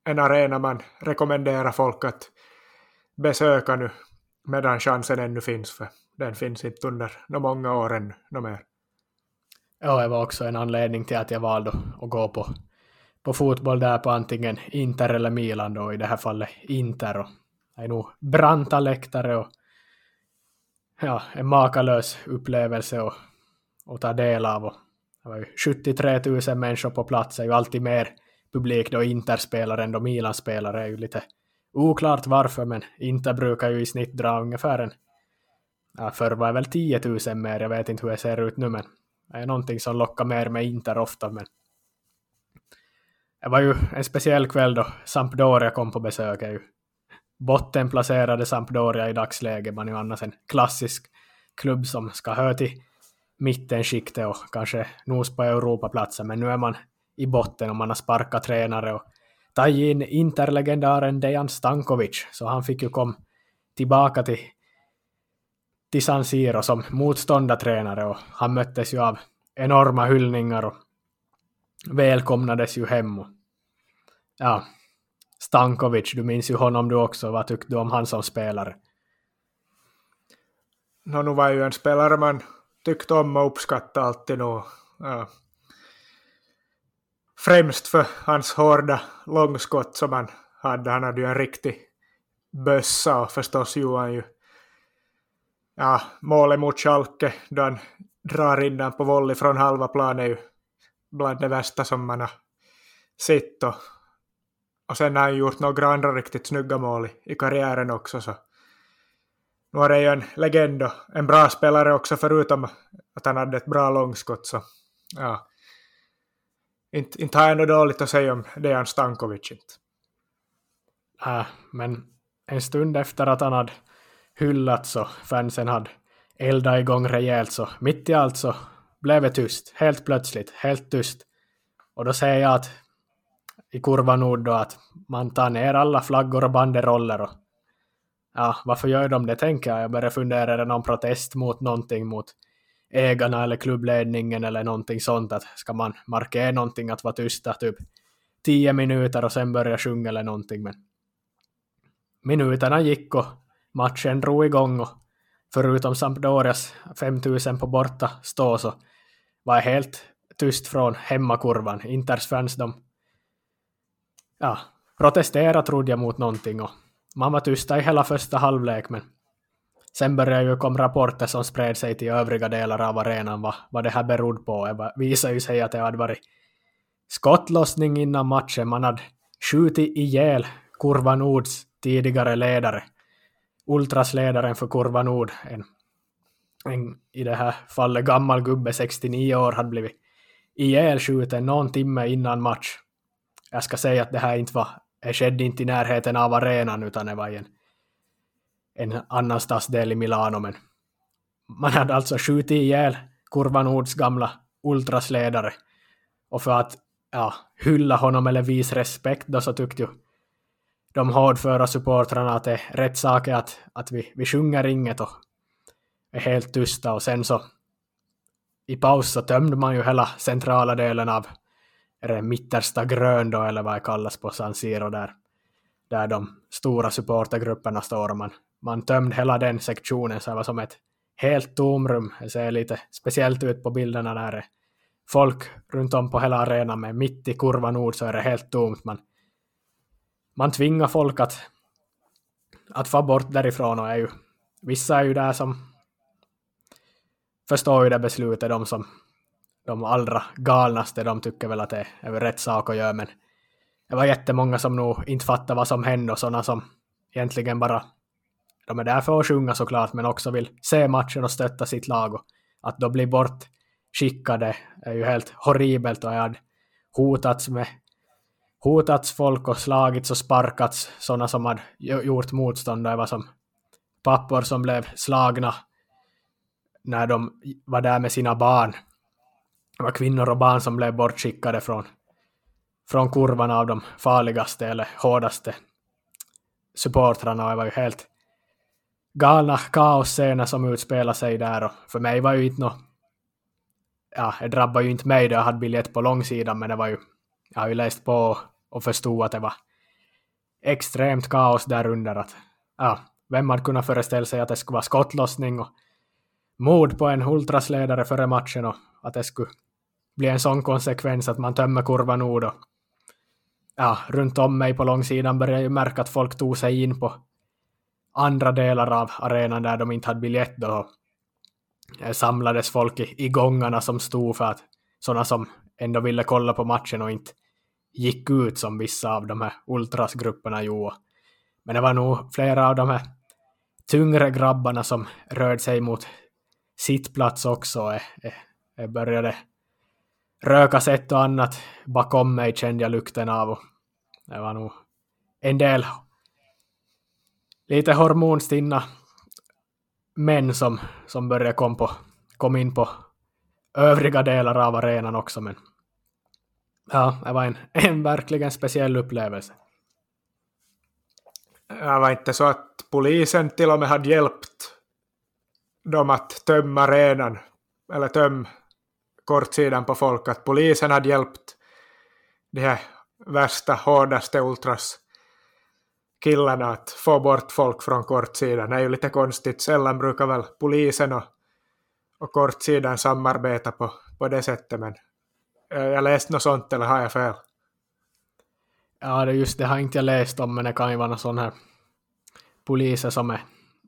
en arena man rekommenderar folk att besöka nu medan chansen ännu finns, för den finns inte under de många år ännu, mer. Ja, det var också en anledning till att jag valde att gå på, på fotboll där på antingen Inter eller Milan då, i det här fallet Inter. Och det är nog branta läktare och ja, en makalös upplevelse att, att ta del av. Och det var ju 73 000 människor på plats, det är ju alltid mer publik då Inter-spelare än då Milan-spelare. Det är ju lite oklart varför, men Inter brukar ju i snitt dra ungefär en ja, förr var det väl 10 000 mer, jag vet inte hur det ser ut nu, men det är någonting som lockar mer med Inter ofta, men det var ju en speciell kväll då Sampdoria kom på besök. Ju bottenplacerade Sampdoria i dagsläget, man är ju annars en klassisk klubb som ska höra till mittenskiktet och kanske nos på Europaplatsen, men nu är man i botten och man har sparkat tränare och tagit in interlegendaren Dejan Stankovic, så han fick ju komma tillbaka till, till San Siro som motståndartränare och han möttes ju av enorma hyllningar och välkomnades ju hem. Och, ja, Stankovic, du minns ju honom du också. Vad tyckte du om han som spelare? No, nu var ju en spelare man tyckte om och uppskattade alltid nog. Ja. Främst för hans hårda långskott som han hade. Han hade ju en riktig bössa och förstås gjorde han ju ja, målet mot Schalke då han drar in den på volley från halva plan är ju bland det värsta som man har sett. Och, och sen har han gjort några andra riktigt snygga mål i, i karriären också. Så. Nu är det ju en legend och en bra spelare också förutom att han hade ett bra långskott. Så, ja. Inte, inte har jag något dåligt att säga om Dejan Stankovic. Inte. Äh, men en stund efter att han hade hyllats och fansen hade eldat igång rejält så mitt i allt så blev det tyst, helt plötsligt, helt tyst. Och då säger jag att i kurva nord då att man tar ner alla flaggor och banderoller och ja, varför gör de det tänker jag. Jag börjar fundera, är det någon protest mot någonting mot ägarna eller klubbledningen eller någonting sånt att ska man markera någonting att vara tysta typ tio minuter och sen börja sjunga eller någonting men minuterna gick och matchen drog igång och förutom Sampdorias 5000 på borta stå så var helt tyst från hemmakurvan. Inters fans de ja, protesterade trodde jag mot någonting och man var tysta i hela första halvlek men sen började ju komma rapporter som spred sig till övriga delar av arenan vad, vad det här berodde på. Det visade ju sig att det hade varit skottlossning innan matchen. Man hade skjutit ihjäl Kurva Nords tidigare ledare. Ultrasledaren för Kurva Nord, en en i det här fallet gammal gubbe, 69 år, hade blivit ihjälskjuten någon timme innan match. Jag ska säga att det här inte var, det skedde inte i närheten av arenan utan det var i en, en annan stadsdel i Milano. Men man hade alltså skjutit ihjäl Kurva Nords gamla ultrasledare. Och för att ja, hylla honom eller visa respekt då så tyckte ju de hårdföra supportrarna att det är rätt sak att, att vi, vi sjunger inget och är helt tysta och sen så i paus så tömde man ju hela centrala delen av är det mittersta grön då eller vad det kallas på San Siro där, där de stora supportergrupperna står och man, man tömde hela den sektionen så det var som ett helt tomrum. Det ser lite speciellt ut på bilderna där folk runt om på hela arenan men mitt i kurva nord så är det helt tomt. Man, man tvingar folk att, att få bort därifrån och är ju, vissa är ju där som förstår ju det beslutet, de som de allra galnaste, de tycker väl att det är rätt sak att göra, men det var jättemånga som nog inte fattade vad som hände och sådana som egentligen bara, de är där för att sjunga såklart, men också vill se matchen och stötta sitt lag och att då bli bortskickade är ju helt horribelt och jag hade hotats med hotats folk och slagits och sparkats sådana som hade gjort motstånd det var som pappor som blev slagna när de var där med sina barn. Det var kvinnor och barn som blev bortskickade från, från kurvan av de farligaste eller hårdaste supportrarna och det var ju helt galna kaosscener som utspelade sig där och för mig var ju inte något ja, det drabbade ju inte mig då jag hade biljett på långsidan men det var ju jag har ju läst på och förstod att det var extremt kaos där under att ja, vem hade kunnat föreställa sig att det skulle vara skottlossning och mord på en ultrasledare före matchen och att det skulle bli en sån konsekvens att man tömmer kurvan nord och ja, runt om mig på långsidan började jag märka att folk tog sig in på andra delar av arenan där de inte hade biljett då. Eh, samlades folk i, i gångarna som stod för att sådana som ändå ville kolla på matchen och inte gick ut som vissa av de här ultrasgrupperna gjorde. Men det var nog flera av de här tyngre grabbarna som rörde sig mot sittplats också. Jag började rökas ett och annat bakom mig kände jag lukten av. Och det var nog en del lite hormonstinna män som, som började kom, på, kom in på övriga delar av arenan också. Men ja, det var en, en verkligen speciell upplevelse. Det var inte så att polisen till och med hade hjälpt dem att tömma arenan, eller töm kortsidan på folk, att polisen hade hjälpt de här värsta, hårdaste ultras killarna att få bort folk från kortsidan. Det är ju lite konstigt. Sällan brukar väl polisen och, och kortsidan samarbeta på, på det sättet, men Eh, jag läste något sånt eller har jag fel? Ja, det just det har inte jag läst om, men det kan ju vara någon sån här poliser som är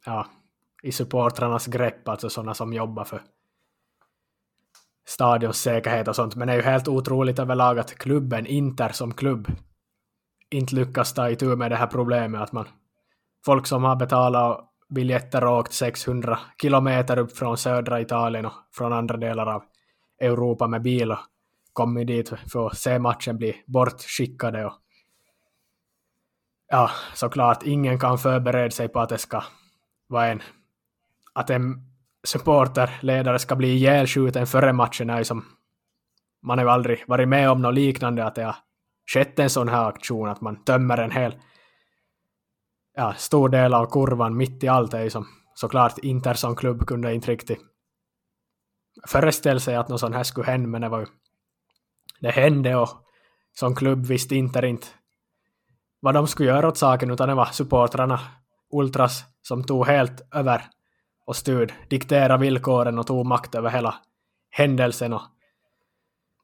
ja, i supportrarnas grepp, alltså sådana som jobbar för stadions säkerhet och sånt. Men det är ju helt otroligt överlag att klubben Inter som klubb inte lyckas ta itu med det här problemet att man folk som har betalat biljetter och åkt 600 kilometer upp från södra Italien och från andra delar av Europa med bil och kommit dit för att se matchen bli bortskickade och ja, såklart ingen kan förbereda sig på att det ska vara en att en supporterledare ska bli ihjälskjuten före matchen är ju som man har ju aldrig varit med om något liknande att det har skett en sån här aktion att man tömmer en hel ja, stor del av kurvan mitt i allt. Är ju som såklart Inter som klubb kunde inte riktigt föreställa sig att något sånt här skulle hända men det var ju det hände och som klubb visste Inter inte vad de skulle göra åt saken utan det var supportrarna Ultras som tog helt över och styrde, dikterade villkoren och tog makt över hela händelsen och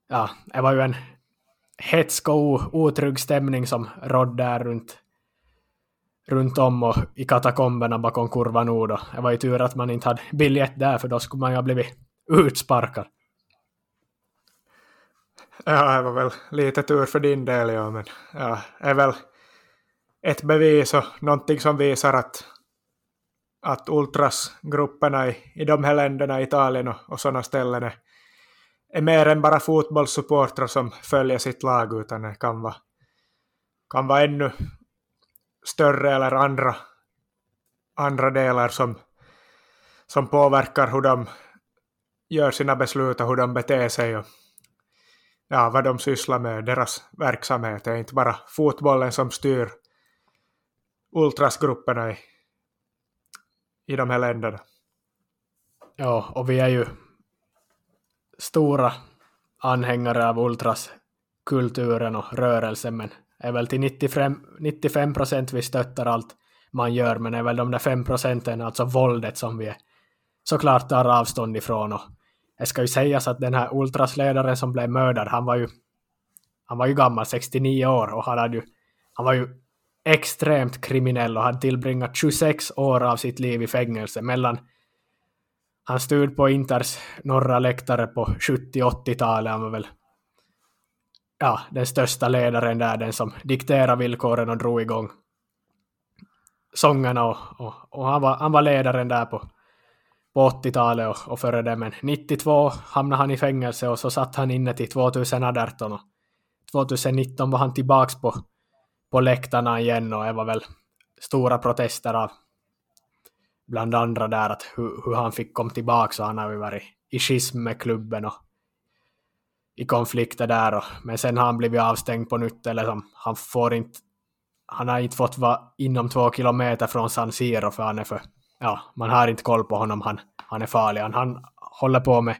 ja, det var ju en hetsk och otrygg stämning som rådde där runt, runt om och i katakomberna bakom kurva nord. Det var ju tur att man inte hade biljett där för då skulle man ju ha blivit utsparkad. Ja, det var väl lite tur för din del, ja, men ja, det är väl ett bevis och någonting som visar att, att ultrasgrupperna i, i de här länderna, Italien och, och sådana ställen är, är mer än bara fotbollssupportrar som följer sitt lag, utan det kan vara, kan vara ännu större eller andra, andra delar som, som påverkar hur de gör sina beslut och hur de beter sig och ja, vad de sysslar med, deras verksamhet. Det är inte bara fotbollen som styr ultrasgrupperna i, i de här länderna. Ja, och vi är ju stora anhängare av ultraskulturen och rörelsen, men är väl till 95 procent vi stöttar allt man gör, men är väl de där 5 procenten, alltså våldet, som vi såklart tar avstånd ifrån. Och det ska ju sägas att den här ultrasledaren som blev mördad, han var ju, han var ju gammal, 69 år, och han, hade ju, han var ju extremt kriminell och hade tillbringat 26 år av sitt liv i fängelse mellan han stod på Inters norra läktare på 70-80-talet. Han var väl ja, den största ledaren där, den som dikterade villkoren och drog igång sångerna och, och, och han, var, han var ledaren där på, på 80-talet och, och före det, men 92 hamnade han i fängelse och så satt han inne till 2018 och 2019 var han tillbaks på, på läktarna igen och det var väl stora protester av bland andra där att hur, hur han fick komma tillbaka och han har ju varit i schism med klubben och i konflikter där och, men sen har han blivit avstängd på nytt eller som, han får inte han har inte fått vara inom två kilometer från San Siro för han är för ja, man har inte koll på honom, han, han är farlig. Han, han håller på med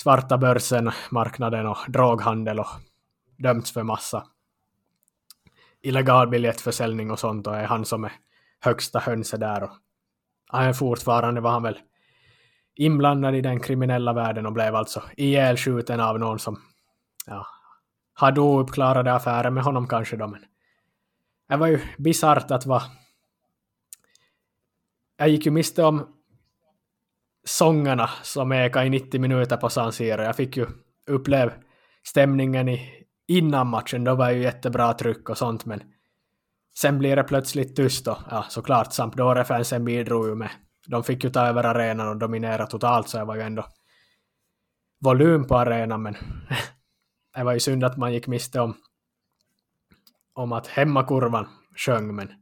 svarta börsen, marknaden och droghandel och dömts för massa illegal biljettförsäljning och sånt och är han som är högsta hönse där och han är fortfarande var han väl inblandad i den kriminella världen och blev alltså ihjälskjuten av någon som ja, hade ouppklarade affärer med honom kanske då, men det var ju bisarrt att vara jag gick ju miste om sångerna som ekade i 90 minuter på San Siro. Jag fick ju uppleva stämningen i, innan matchen, då var det ju jättebra tryck och sånt, men sen blir det plötsligt tyst och ja, såklart Sampdoria-fansen bidrog ju med. De fick ju ta över arenan och dominera totalt, så det var ju ändå volym på arenan, men det var ju synd att man gick miste om, om att hemmakurvan sjöng, men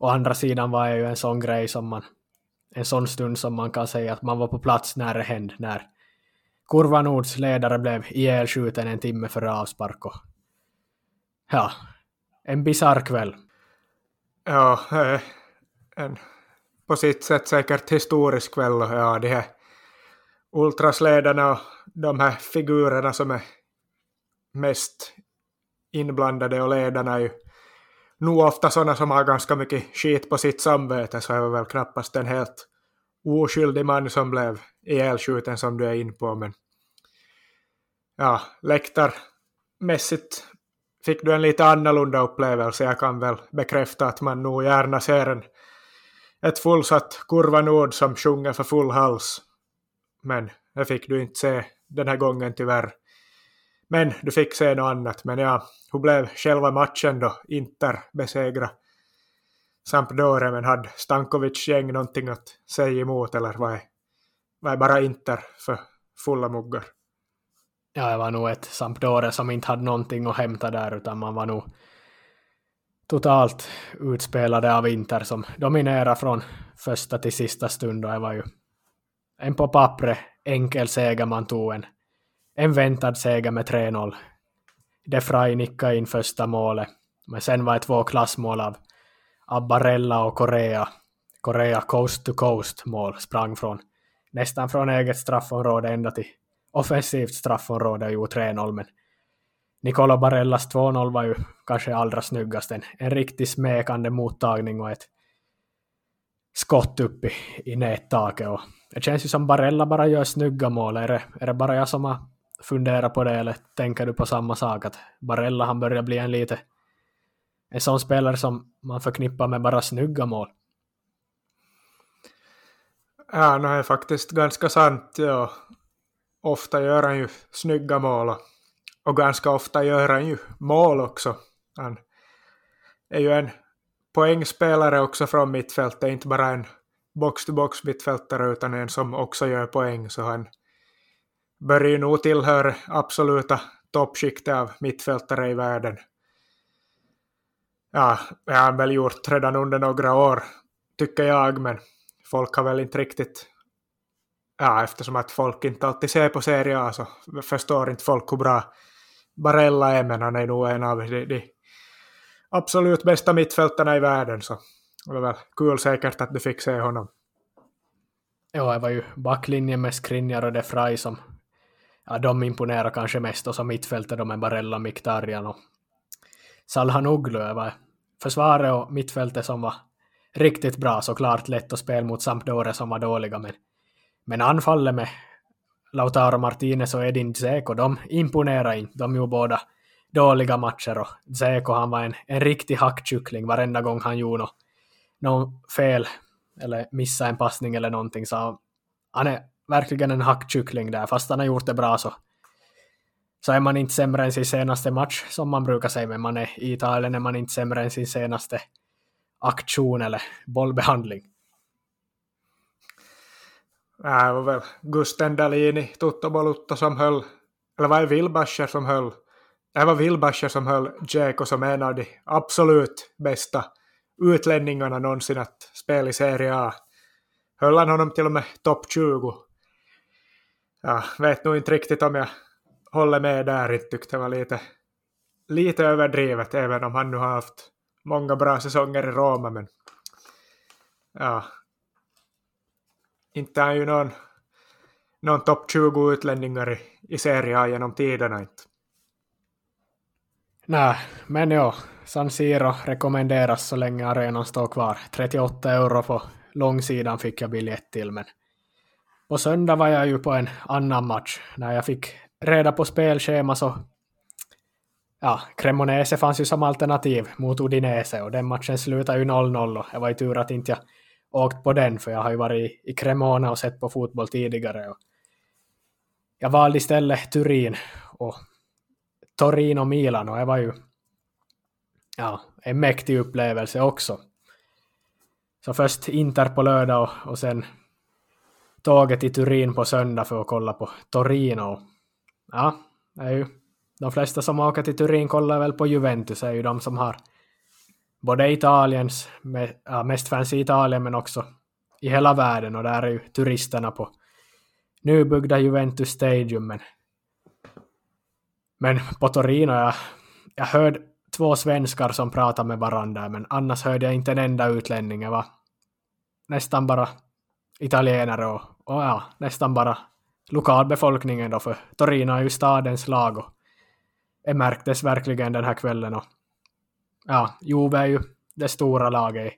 å andra sidan var det ju en sån grej som man en sån stund som man kan säga att man var på plats när det hände, när Kurva Nords ledare blev ihjälskjuten en timme före avspark och ja, en bisarr kväll. Ja, en på sitt sätt säkert historisk kväll och ja, de här ultrasledarna och de här figurerna som är mest inblandade och ledarna är ju nog ofta sådana som har ganska mycket skit på sitt samvete så är det väl knappast en helt oskyldig man som blev ihjälskjuten som du är in på men ja, läktarmässigt fick du en lite annorlunda upplevelse. Jag kan väl bekräfta att man nog gärna ser en, ett fullsatt Kurva Nord som sjunger för full hals. Men det fick du inte se den här gången tyvärr. Men du fick se något annat. Men ja, hur blev själva matchen då? Inter besegra Sampdoria, men hade Stankovic gäng någonting att säga emot eller vad är, vad är bara Inter för fulla muggar? Ja, det var nog ett Sampdoria som inte hade någonting att hämta där, utan man var nog totalt utspelade av Inter som dominerade från första till sista stund och det var ju en på pappret enkel seger man tog en en väntad seger med 3-0. De Frey nickade in första målet, men sen var det två klassmål av, av Barella och Korea. Korea coast to coast mål sprang från nästan från eget straffområde ända till offensivt straffområde och gjorde 3-0 men Nicola Barellas 2-0 var ju kanske allra snyggast. En, en riktigt smekande mottagning och ett skott upp i, i nättaket. Och det känns ju som Barella bara gör snygga mål. Är det, är det bara jag som har fundera på det eller tänker du på samma sak att Barella han börjar bli en lite en sån spelare som man förknippar med bara snygga mål? Äh, ja, det är faktiskt ganska sant. Ja. Ofta gör han ju snygga mål och ganska ofta gör han ju mål också. Han är ju en poängspelare också från mittfältet, inte bara en box-to-box mittfältare utan en som också gör poäng, så han bör ju nog tillhöra absoluta toppskiktet av mittfältare i världen. Ja, det har han väl gjort redan under några år, tycker jag, men folk har väl inte riktigt... Ja, eftersom att folk inte alltid ser på Serie A så förstår inte folk hur bra Barella är, men han är nog en av de, de absolut bästa mittfältarna i världen, så det var väl kul säkert att du fick se honom. Ja, det var ju backlinjen med Skriniar och De Frey som ja, de imponerar kanske mest och så mittfältet de är Barella, Miktarian och Salhanoglu. försvaret och mittfältet som var riktigt bra, såklart lätt att spela mot Sampdoria som var dåliga, men, men anfallet med Lautaro Martinez och Edin Dzeko, de imponerar inte. De gjorde båda dåliga matcher och Dzeko han var en, en riktig hackkyckling varenda gång han gjorde något, något fel eller missade en passning eller någonting så han är verkligen en hackkyckling där, fast han har gjort det bra så så är man inte sämre än sin senaste match, som man brukar säga, men man är, i Italien är man inte sämre än sin senaste aktion eller bollbehandling. Nej, det var väl Gusten Dalini, Tutto Bolutto som höll, eller var det Wilbacher som höll, äh, det var Wilbacher som höll Dzeko som en av de absolut bästa utlänningarna någonsin att spela i Serie A. Höll han honom till och med topp 20 ja, vet nog inte riktigt om jag håller med där. Jag tyckte det var lite, lite överdrivet, även om han nu har haft många bra säsonger i Roma. Men ja, inte är han ju någon, någon topp 20 utlänningar i, i Serie A genom tiderna. Inte. Nej, men ja, San Siro rekommenderas så länge arenan står kvar. 38 euro på långsidan fick jag biljett till, men på söndag var jag ju på en annan match. När jag fick reda på spelschema så ja, Cremonese fanns ju som alternativ mot Udinese och den matchen slutade ju 0-0 och det var ju tur att inte jag åkt på den, för jag har ju varit i Cremona och sett på fotboll tidigare. Och jag valde istället Turin och Torino Milan och det var ju ja, en mäktig upplevelse också. Så först Inter på lördag och, och sen tåget till Turin på söndag för att kolla på Torino. Ja, det är ju de flesta som åker till Turin kollar väl på Juventus, är ju de som har både Italiens, mest fans i Italien men också i hela världen och där är ju turisterna på nybyggda Juventus Stadium. Men, men på Torino, jag, jag hörde två svenskar som pratade med varandra men annars hörde jag inte en enda utlänning. Jag var nästan bara italienare och, och ja, nästan bara lokalbefolkningen då för Torino är ju stadens lag och det märktes verkligen den här kvällen och ja, Juve är ju det stora laget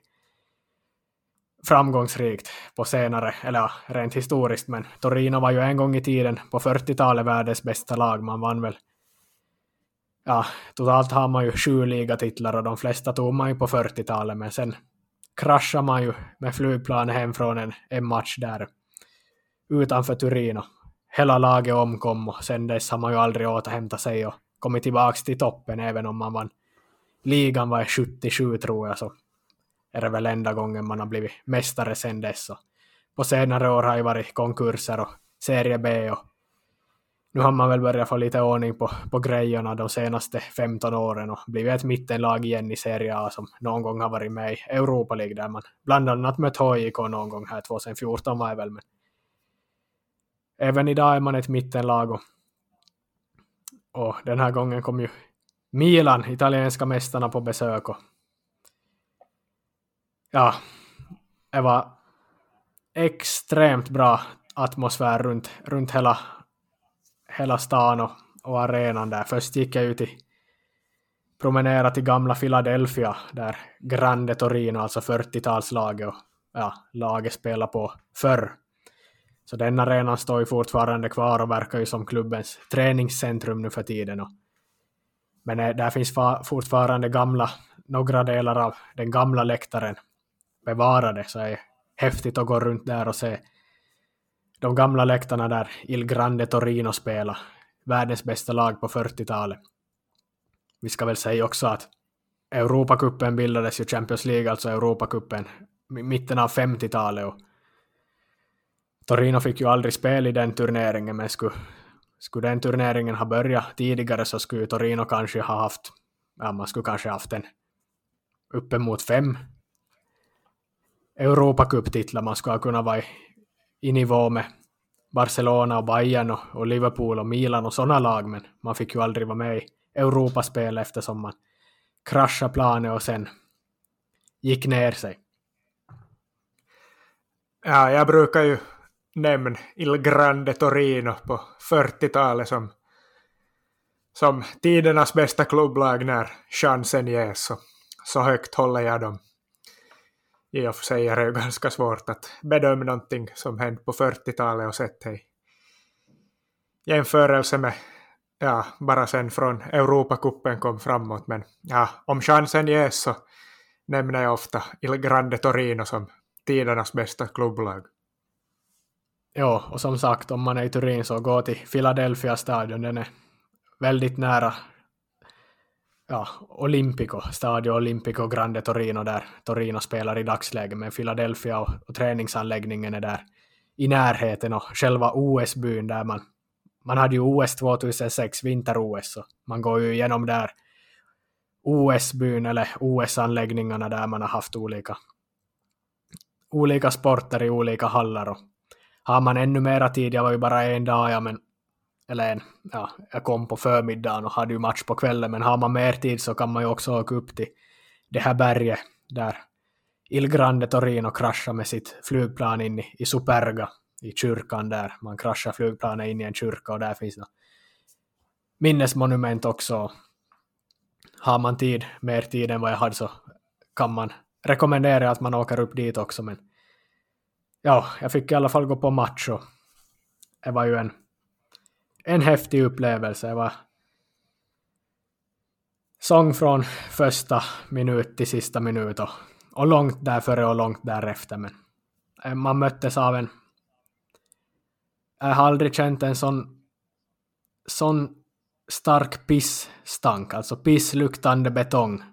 framgångsrikt på senare, eller ja, rent historiskt, men Torino var ju en gång i tiden på 40-talet världens bästa lag. Man vann väl, ja, totalt har man ju sju ligatitlar och de flesta tog man ju på 40-talet, men sen kraschade man ju med flygplan hem från en, en match där utanför Turino. Hela laget omkom och sen dess har man ju aldrig återhämtat sig och kommit tillbaka till toppen även om man vann ligan var 77 tror jag så är det väl enda gången man har blivit mästare sen dess. Och på senare år har ju varit konkurser och serie B och nu har man väl börjat få lite ordning på, på grejerna de senaste 15 åren och blivit ett mittenlag igen i Serie A som någon gång har varit med i Europa League där man bland annat mött HJK någon gång här 2014 var det väl men även idag är man ett mittenlag och, och den här gången kom ju Milan, italienska mästarna på besök och ja, det var extremt bra atmosfär runt, runt hela, hela stan och, och arenan där. Först gick jag ut i promenera till gamla Philadelphia där Grande Torino, alltså 40-talslaget och ja, laget spelar på förr. Så den arenan står ju fortfarande kvar och verkar ju som klubbens träningscentrum nu för tiden. Och men där finns fortfarande gamla, några delar av den gamla läktaren bevarade, så det är häftigt att gå runt där och se de gamla läktarna där Il Grande Torino spelade, världens bästa lag på 40-talet. Vi ska väl säga också att Europacupen bildades ju Champions League, alltså Europacupen, i mitten av 50-talet och Torino fick ju aldrig spel i den turneringen men skulle skulle den turneringen ha börjat tidigare så skulle Torino kanske ha haft, ja man skulle kanske haft en uppemot fem Europacup-titlar. Man skulle ha kunnat vara i, i nivå med Barcelona och Bayern och, och, Liverpool och Milan och sådana lag, men man fick ju aldrig vara med i Europaspel eftersom man kraschade planet och sen gick ner sig. Ja, jag brukar ju nämna Il Grande Torino på 40-talet som, som tidernas bästa klubblag när chansen ges. Så, så högt håller jag dem. I och för sig är det ganska svårt att bedöma någonting som hänt på 40-talet och sett i jämförelse med ja, bara sen från Europacupen kom framåt. Men ja, om chansen ges så nämner jag ofta Il Grande Torino som tidernas bästa klubblag. Ja, och som sagt, om man är i Turin så gå till Philadelphia stadion. Den är väldigt nära ja, Olympico, Stadio Olympico Grande Torino där Torino spelar i dagsläget, men Philadelphia och, och träningsanläggningen är där i närheten och själva OS-byn där man, man hade ju OS 2006, vinter-OS, så man går ju igenom där OS-byn eller OS-anläggningarna där man har haft olika, olika sporter i olika hallar och har man ännu mera tid, jag var ju bara en dag, ja, men, eller en, ja, jag kom på förmiddagen och hade ju match på kvällen, men har man mer tid så kan man ju också åka upp till det här berget där Il Grande Torino kraschade med sitt flygplan in i, i Superga, i kyrkan där. Man kraschar flygplanet in i en kyrka och där finns det minnesmonument också. Har man tid, mer tid än vad jag hade så kan man rekommendera att man åker upp dit också, men ja, jag fick i alla fall gå på match och det var ju en, en häftig upplevelse. Det var sång från första minut till sista minut och och långt där före och långt därefter. Men eh, man möttes av en... Jag har aldrig känt en sån, sån stark pissstank, alltså pissluktande betong.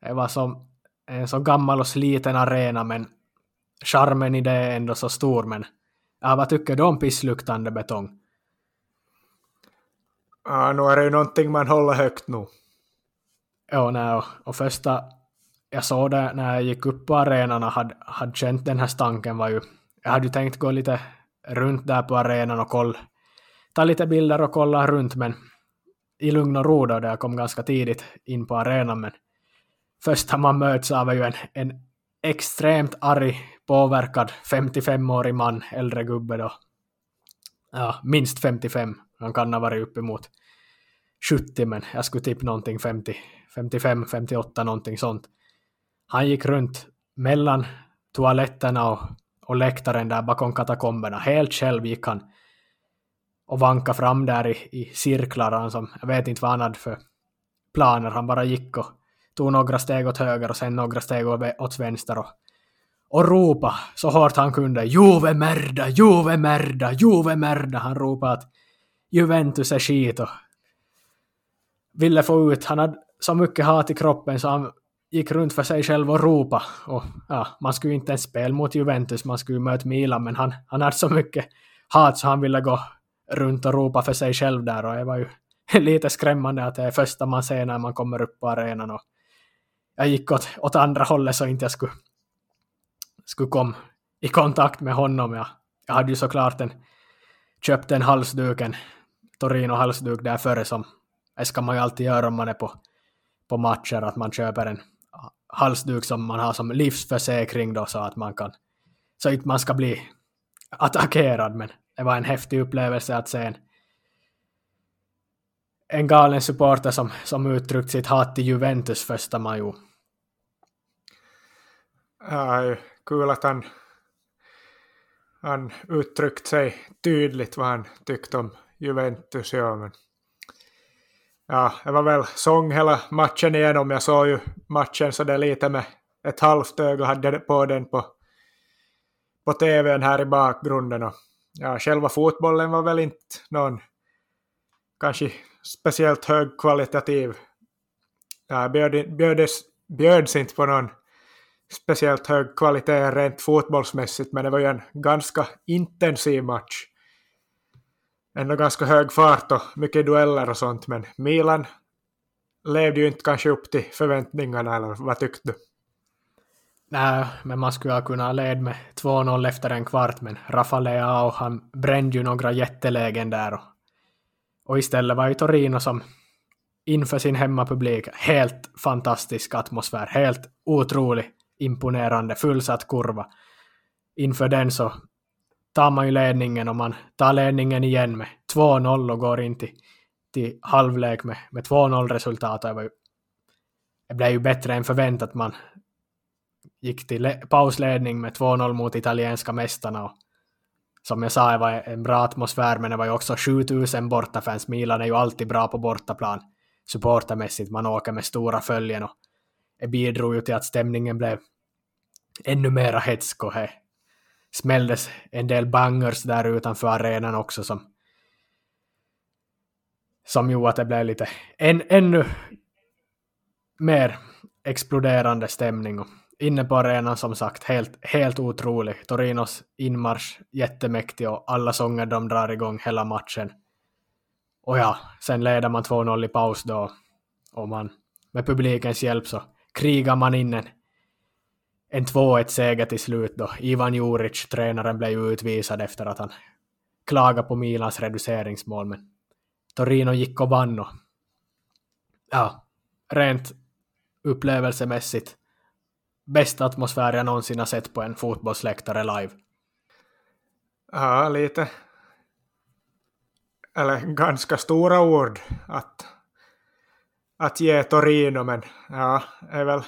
Det var som en så gammal och sliten arena, men charmen i det är ändå så stor. Men ja, vad tycker du om pissluktande betong? Ja, nu är det ju någonting man håller högt nu. Ja, nej, och, första jag såg det när jag gick upp på arenan och hade, hade känt den här stanken var ju... Jag hade ju tänkt gå lite runt där på arenan och kolla, ta lite bilder och kolla runt, men i lugn och ro då, där jag kom ganska tidigt in på arenan, men första man möts av är ju en, en extremt arg, påverkad 55-årig man, äldre gubbe då. Ja, minst 55. Han kan ha varit uppemot 70, men jag skulle tippa någonting 50, 55, 58, någonting sånt. Han gick runt mellan toaletterna och, och läktaren där bakom katakomberna. Helt själv gick han och vanka fram där i, i cirklar. Han som, jag vet inte vad han hade för planer. Han bara gick och tog några steg åt höger och sen några steg åt vänster och, och ropa så hårt han kunde. Juve merda, Juve merda, Juve merda. Han ropade att Juventus är skit och ville få ut, han hade så mycket hat i kroppen så han gick runt för sig själv och ropa. Och, ja, man skulle inte ens spela mot Juventus, man skulle möta Milan, men han, han hade så mycket hat så han ville gå runt och ropa för sig själv där och det var ju lite skrämmande att det är första man ser när man kommer upp på arenan. Och jag gick åt, åt andra hållet så inte jag skulle, skulle komma i kontakt med honom. Jag, jag hade ju såklart en, köpt en halsduk, en Torino-halsduk där före som det ska man ju alltid göra om man är på, på matcher, att man köper en halsduk som man har som livsförsäkring då så att man kan så att man ska bli attackerad men det var en häftig upplevelse att se en, en galen supporter som, som uttryckt sitt hat till Juventus första maj. Kul att han, han uttryckt sig tydligt vad han tyckte om Juventus. Ja, men ja, det var väl sång hela matchen igenom. Jag såg ju matchen så det lite med ett halvt öga hade på den på, på tvn här i bakgrunden. Och, ja, själva fotbollen var väl inte någon kanske speciellt högkvalitativ. Ja, bjöd, bjödes, bjöds inte på någon speciellt hög kvalitet rent fotbollsmässigt, men det var ju en ganska intensiv match ändå ganska hög fart och mycket dueller och sånt, men Milan levde ju inte kanske upp till förväntningarna, eller vad tyckte du? Nej, men man skulle ha kunnat leda med 2-0 efter en kvart, men Rafa Leao, han brände ju några jättelägen där och, och istället var ju Torino som inför sin hemmapublik, helt fantastisk atmosfär, helt otroligt imponerande, fullsatt kurva. Inför den så tar man ju ledningen och man tar ledningen igen med 2-0 och går in till, till halvlek med, med 2-0 resultat. Det, var ju, det blev ju bättre än förväntat. Man gick till pausledning med 2-0 mot italienska mästarna. Och som jag sa, det var en bra atmosfär, men det var ju också 7000 bortafans. Milan är ju alltid bra på bortaplan supportermässigt. Man åker med stora följen och det bidrog ju till att stämningen blev ännu mera hetsk och smälldes en del bangers där utanför arenan också som som gjorde att det blev lite en, ännu mer exploderande stämning. Och inne på arenan som sagt, helt, helt otrolig. Torinos inmarsch jättemäktig och alla sånger de drar igång hela matchen. Och ja, sen leder man 2-0 i paus då och man med publikens hjälp så krigar man in en en 2-1-seger till slut då. Ivan Juric, tränaren, blev ju utvisad efter att han klagade på Milans reduceringsmål, men Torino gick och vann och ja, rent upplevelsemässigt bästa atmosfär jag någonsin har sett på en fotbollsläktare live. Ja, lite eller ganska stora ord att, att ge Torino, men ja, är väl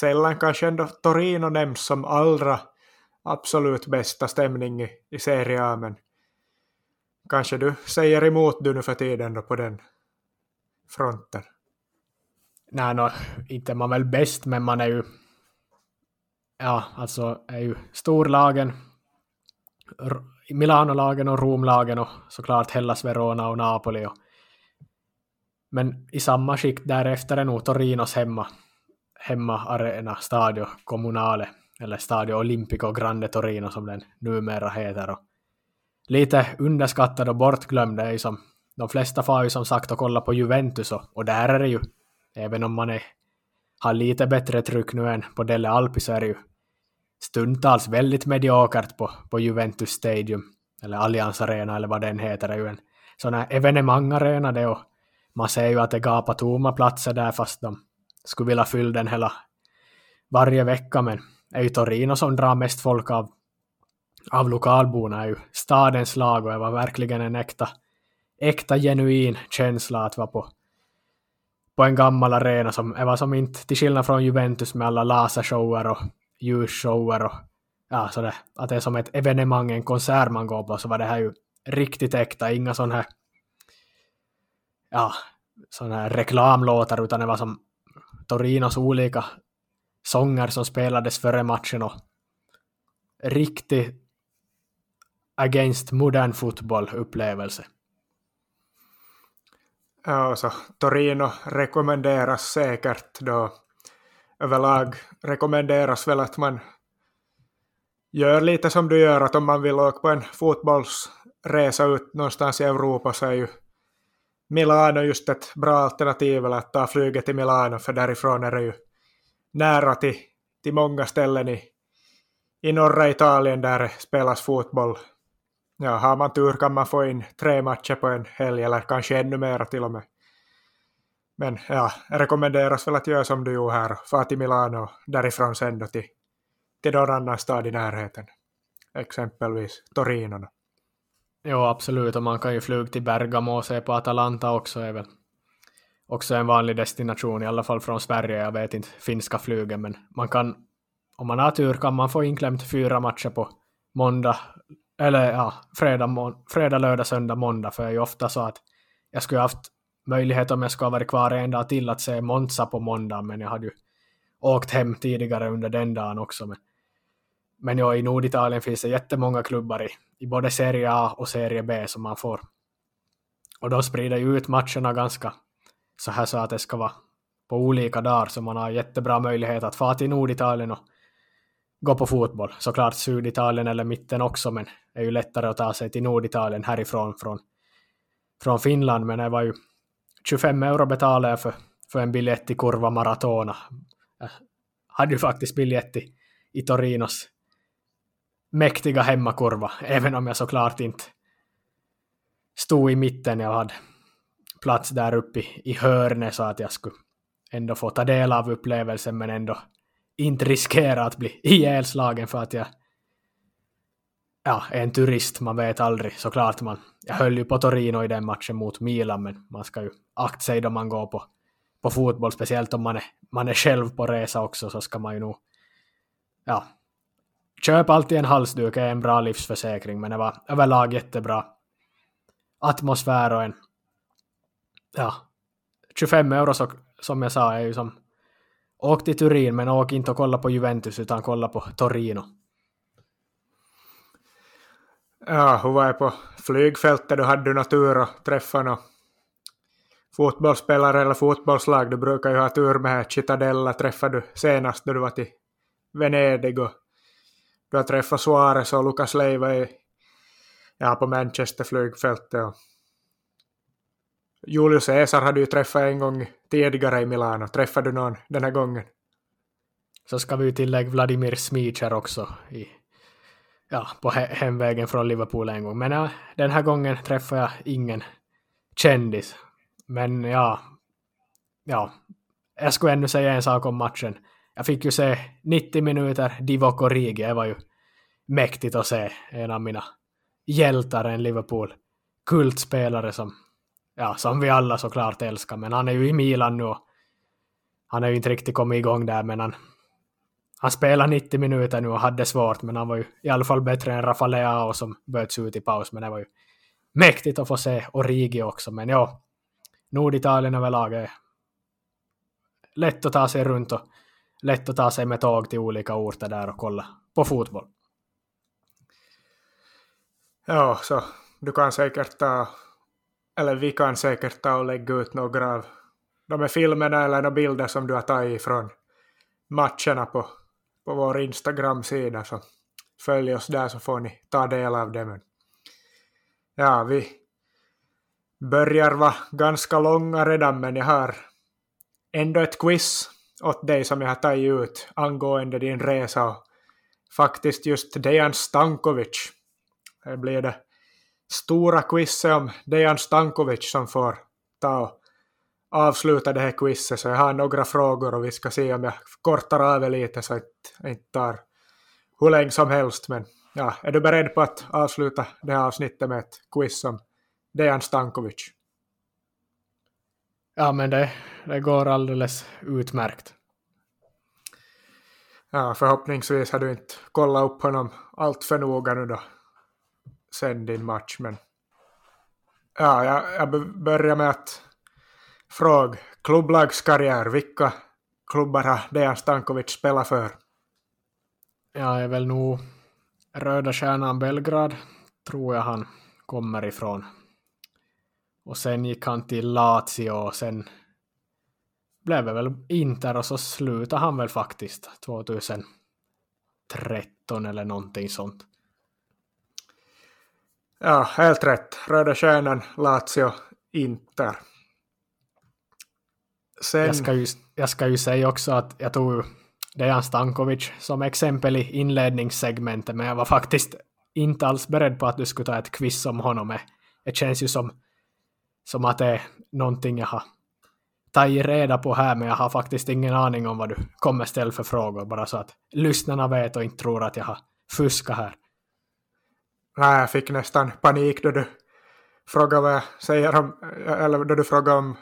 sällan kanske ändå Torino nämns som allra absolut bästa stämning i, i Serie A, men kanske du säger emot du nu för tiden då på den fronten? Nej, no, inte man väl bäst, men man är ju ja, alltså är ju storlagen, Milano-lagen och Rom-lagen och såklart Hellas Verona och Napoli. Och, men i samma skikt därefter är nog Torinos hemma, hemma arena, Stadio Comunale, eller Stadio Olimpico Grande Torino som den numera heter. Och lite underskattad och bortglömd är ju som de flesta far ju som sagt och kolla på Juventus och, och där är det ju, även om man är, har lite bättre tryck nu än på Delle Alpi så är det ju stundtals väldigt mediokert på, på Juventus Stadium, eller Allianz Arena eller vad den heter, det är ju en sån här evenemangarena det och man ser ju att det gapar tomma platser där fast de skulle vilja fylla den hela varje vecka men är ju Torino som drar mest folk av, av lokalborna är ju stadens lag och det var verkligen en äkta, äkta genuin känsla att vara på, på en gammal arena som var som inte, till skillnad från Juventus med alla lasershower och ljusshower och ja, så att det är som ett evenemang, en konsert man går på, så var det här ju riktigt äkta, inga sådana här ja, sådana här reklamlåtar, utan det var som Torinos olika sånger som spelades före matchen och riktig against modern fotboll-upplevelse. Ja, så Torino rekommenderas säkert då överlag rekommenderas väl att man gör lite som du gör, att om man vill åka på en fotbollsresa ut någonstans i Europa så är ju Milano just ett bra alternativ, eller att ta flyget till Milano, för därifrån är det ju nära till, till många ställen i, i norra Italien där det spelas fotboll. Ja, har man tur kan man få in tre matcher på en helg, eller kanske ännu mera till och med. Men ja, rekommenderas väl att göra som du gjorde här, fara till Milano och därifrån sen då till, till någon annan stad i närheten. Exempelvis Torino. Jo, absolut, och man kan ju flyga till Bergamo och se på Atalanta också, är väl också en vanlig destination, i alla fall från Sverige. Jag vet inte finska flygen, men man kan, om man har tur kan man få inklämt fyra matcher på måndag, eller ja, fredag, fredag lördag, söndag, måndag, för det är ju ofta så att jag skulle haft möjlighet om jag skulle ha varit kvar en dag till att se Monza på måndag, men jag hade ju åkt hem tidigare under den dagen också. Men, men ja, i Norditalien finns det jättemånga klubbar i, i både Serie A och Serie B som man får. Och de sprider ju ut matcherna ganska så här så att det ska vara på olika dagar, så man har jättebra möjlighet att fara till Norditalien och gå på fotboll. Såklart Syditalien eller mitten också, men det är ju lättare att ta sig till Norditalien härifrån från, från Finland, men det var ju 25 euro betalade jag för, för en biljett till Kurva Maratona. Jag hade ju faktiskt biljett i, i Torinos mäktiga hemmakurva, även om jag såklart inte stod i mitten. Jag hade plats där uppe i, i hörnet så att jag skulle ändå få ta del av upplevelsen men ändå inte riskera att bli ihjälslagen för att jag ja, är en turist, man vet aldrig. Såklart man, jag höll ju på Torino i den matchen mot Milan, men man ska ju akta sig då man går på, på fotboll, speciellt om man är, man är själv på resa också, så ska man ju nog, ja, köp alltid en halsduk, är en bra livsförsäkring, men det var överlag jättebra atmosfär och en, ja, 25 euro så, som jag sa är ju som, åk till Turin, men åk inte och kolla på Juventus, utan kolla på Torino. Ja, hur var det på flygfältet? Då hade du natur att träffa någon fotbollsspelare eller fotbollslag. Du brukar ju ha tur med Cittadella. Träffade du senast då du var till Venedig och du har träffat Suarez och Lucas Leiva i, ja, på Manchester flygfältet. Och Julius Caesar hade du träffat en gång tidigare i Milano. Träffade du någon den här gången? Så ska vi ju tillägga Vladimir Smicher också i ja, på hemvägen från Liverpool en gång. Men ja, den här gången träffade jag ingen kändis. Men ja, ja, jag skulle ännu säga en sak om matchen. Jag fick ju se 90 minuter Divock Origi, det var ju mäktigt att se en av mina hjältar, en Liverpool kultspelare som, ja, som vi alla såklart älskar, men han är ju i Milan nu och han har ju inte riktigt kommit igång där, men han, han spelade 90 minuter nu och hade svårt, men han var ju i alla fall bättre än Rafa Leao som böts ut i paus, men det var ju mäktigt att få se Origi också, men ja, Norditalien överlag är lätt att ta sig runt och lätt att ta sig med tåg till olika orter där och kolla på fotboll. Ja, så du kan säkert ta, eller vi kan säkert ta och lägga ut några av de här filmerna eller några bilder som du har tagit från matcherna på, på vår Instagram-sida. Så följ oss där så får ni ta del av det. Men ja, vi börjar vara ganska långa redan men jag har ändå ett quiz åt dig som jag har tagit ut angående din resa och faktiskt just Dejan Stankovic. Det blir det stora quizet om Dejan Stankovic som får ta och avsluta det här quizet så jag har några frågor och vi ska se om jag kortar av det lite så att det inte tar hur länge som helst men ja, är du beredd på att avsluta det här avsnittet med ett quiz om Dejan Stankovic? Ja, men det, det går alldeles utmärkt. Ja, förhoppningsvis har du inte kollat upp honom allt för noga nu då sen din match, men ja, jag, jag börjar med att fråga klubblagskarriär. Vilka klubbar har Dejan Stankovic spelat för? Ja, är väl nog Röda Stjärnan Belgrad, tror jag han kommer ifrån. Och sen gick han till Lazio och sen blev det väl Inter och så slutade han väl faktiskt 2013 eller någonting sånt. Ja, helt rätt. Röda Stjärnan, Lazio, Inter. Sen... Jag, ska ju, jag ska ju säga också att jag tog Dejan Stankovic som exempel i inledningssegmentet, men jag var faktiskt inte alls beredd på att du skulle ta ett quiz om honom. Det känns ju som, som att det är någonting jag har tagit reda på här, men jag har faktiskt ingen aning om vad du kommer ställa för frågor, bara så att lyssnarna vet och inte tror att jag har fuskat här. Nej, jag fick nästan panik då du frågade vad jag säger om, eller då du frågade om,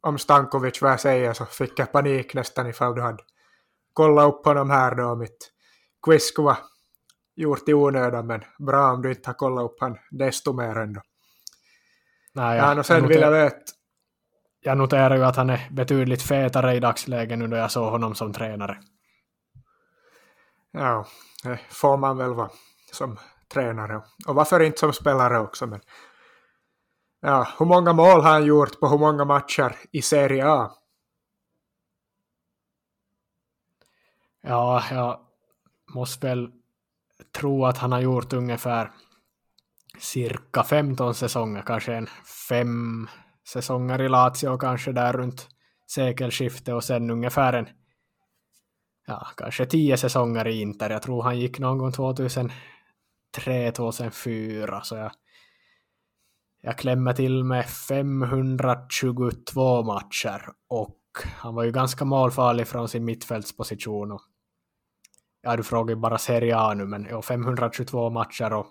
om Stankovic vad jag säger så fick jag panik nästan ifall du hade kollat upp honom här då. Mitt quiz skulle gjort i onödan men bra om du inte har kollat upp honom desto mer ändå. Nej, ja, och sen vill jag veta jag noterar ju att han är betydligt fetare i dagsläget nu då jag såg honom som tränare. Ja, det får man väl vara som tränare. Och varför inte som spelare också. Men ja, hur många mål har han gjort på hur många matcher i Serie A? Ja, jag måste väl tro att han har gjort ungefär cirka 15 säsonger, kanske en fem säsonger i Lazio kanske där runt sekelskiftet och sen ungefär en ja, kanske tio säsonger i Inter. Jag tror han gick någon gång 2003, 2004 så jag jag klämmer till med 522 matcher och han var ju ganska målfarlig från sin mittfältsposition. Och, ja, du frågar ju bara Serie A nu, men ja, 522 matcher och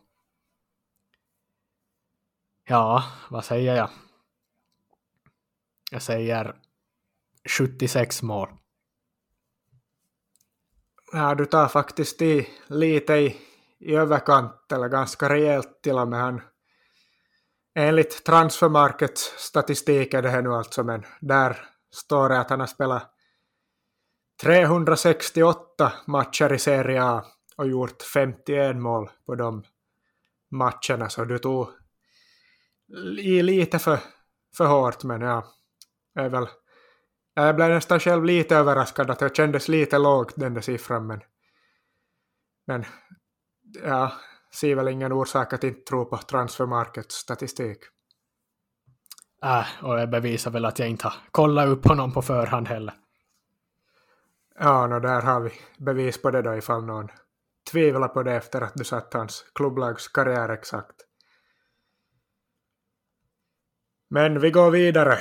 ja, vad säger jag? Jag säger 76 mål. Ja, du tar faktiskt i lite i, i överkant, eller ganska rejält till och med. Han, enligt Transfermarkets statistik är det här nu alltså, men där står det att han har spelat 368 matcher i Serie A och gjort 51 mål på de matcherna, så du tog i lite för, för hårt, men ja, är väl... Jag blev nästan själv lite överraskad att det kändes lite lågt den där siffran men... Men... Ja, ser väl ingen orsak att inte tro på transfermarkets statistik. Äh, och jag bevisar väl att jag inte har kollat upp honom på förhand heller. Ja, no, där har vi bevis på det då ifall någon tvivlar på det efter att du satt hans klubblags karriär exakt. Men vi går vidare.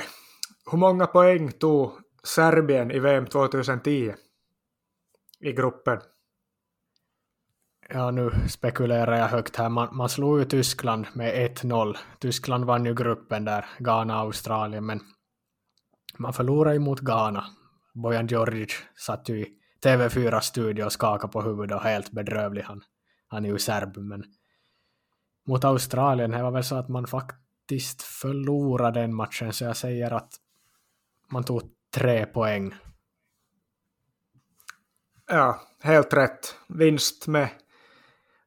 Hur många poäng tog Serbien i VM 2010 i gruppen? Ja, nu spekulerar jag högt här. Man, man slog ju Tyskland med 1-0. Tyskland vann ju gruppen där, Ghana, Australien, men man förlorade ju mot Ghana. Bojan Djordjic satt ju i TV4-studio och skakade på huvudet och helt bedrövlig. Han, han är ju serb, men mot Australien, det var väl så att man faktiskt faktiskt förlora den matchen, så jag säger att man tog tre poäng. Ja, helt rätt. Vinst med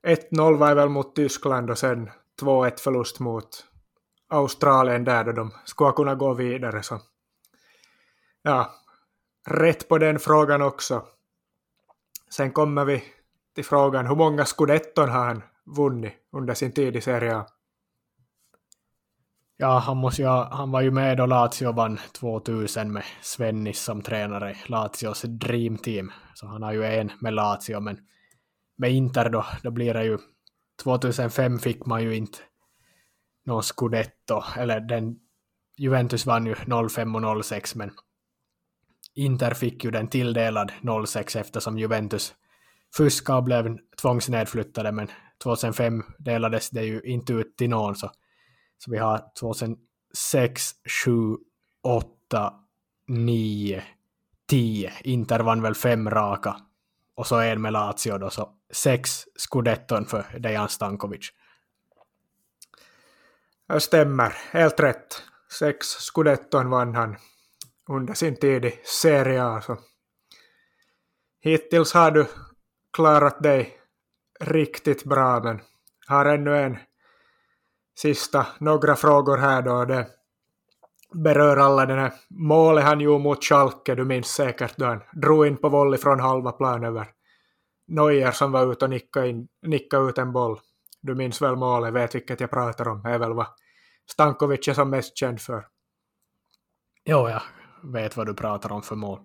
1-0 var väl mot Tyskland och sen 2-1 förlust mot Australien där då de skulle kunna gå vidare. Så. Ja, rätt på den frågan också. Sen kommer vi till frågan hur många scudetton har han vunnit under sin tid i Serie A? Ja, han, måste ju, han var ju med då Lazio vann 2000 med Svennis som tränare, Lazios dream team. Så han har ju en med Lazio, men med Inter då, då blir det ju 2005 fick man ju inte någon scudetto, eller den Juventus vann ju 05 och 06, men Inter fick ju den tilldelad 06 eftersom Juventus fuskade och blev tvångsnedflyttade, men 2005 delades det ju inte ut till någon, så, så vi har 2006, 7, 8, 9, 10. Inter vann väl fem raka och så en med Lazio då, så sex scudetton för Dejan Stankovic. Det stämmer, helt rätt. Sex scudetton vann han under sin tid i Serie A. Så. Hittills har du klarat dig riktigt bra, men har ännu en sista, några frågor här då. Det berör alla den här målet han gjorde mot Schalke, du minns säkert då han drog in på volley från halva plan över Neuer som var ute och nickade, in, nickade ut en boll. Du minns väl målet, vet vilket jag pratar om, det är väl vad Stankovic är som mest känd för. Jo, jag vet vad du pratar om för mål.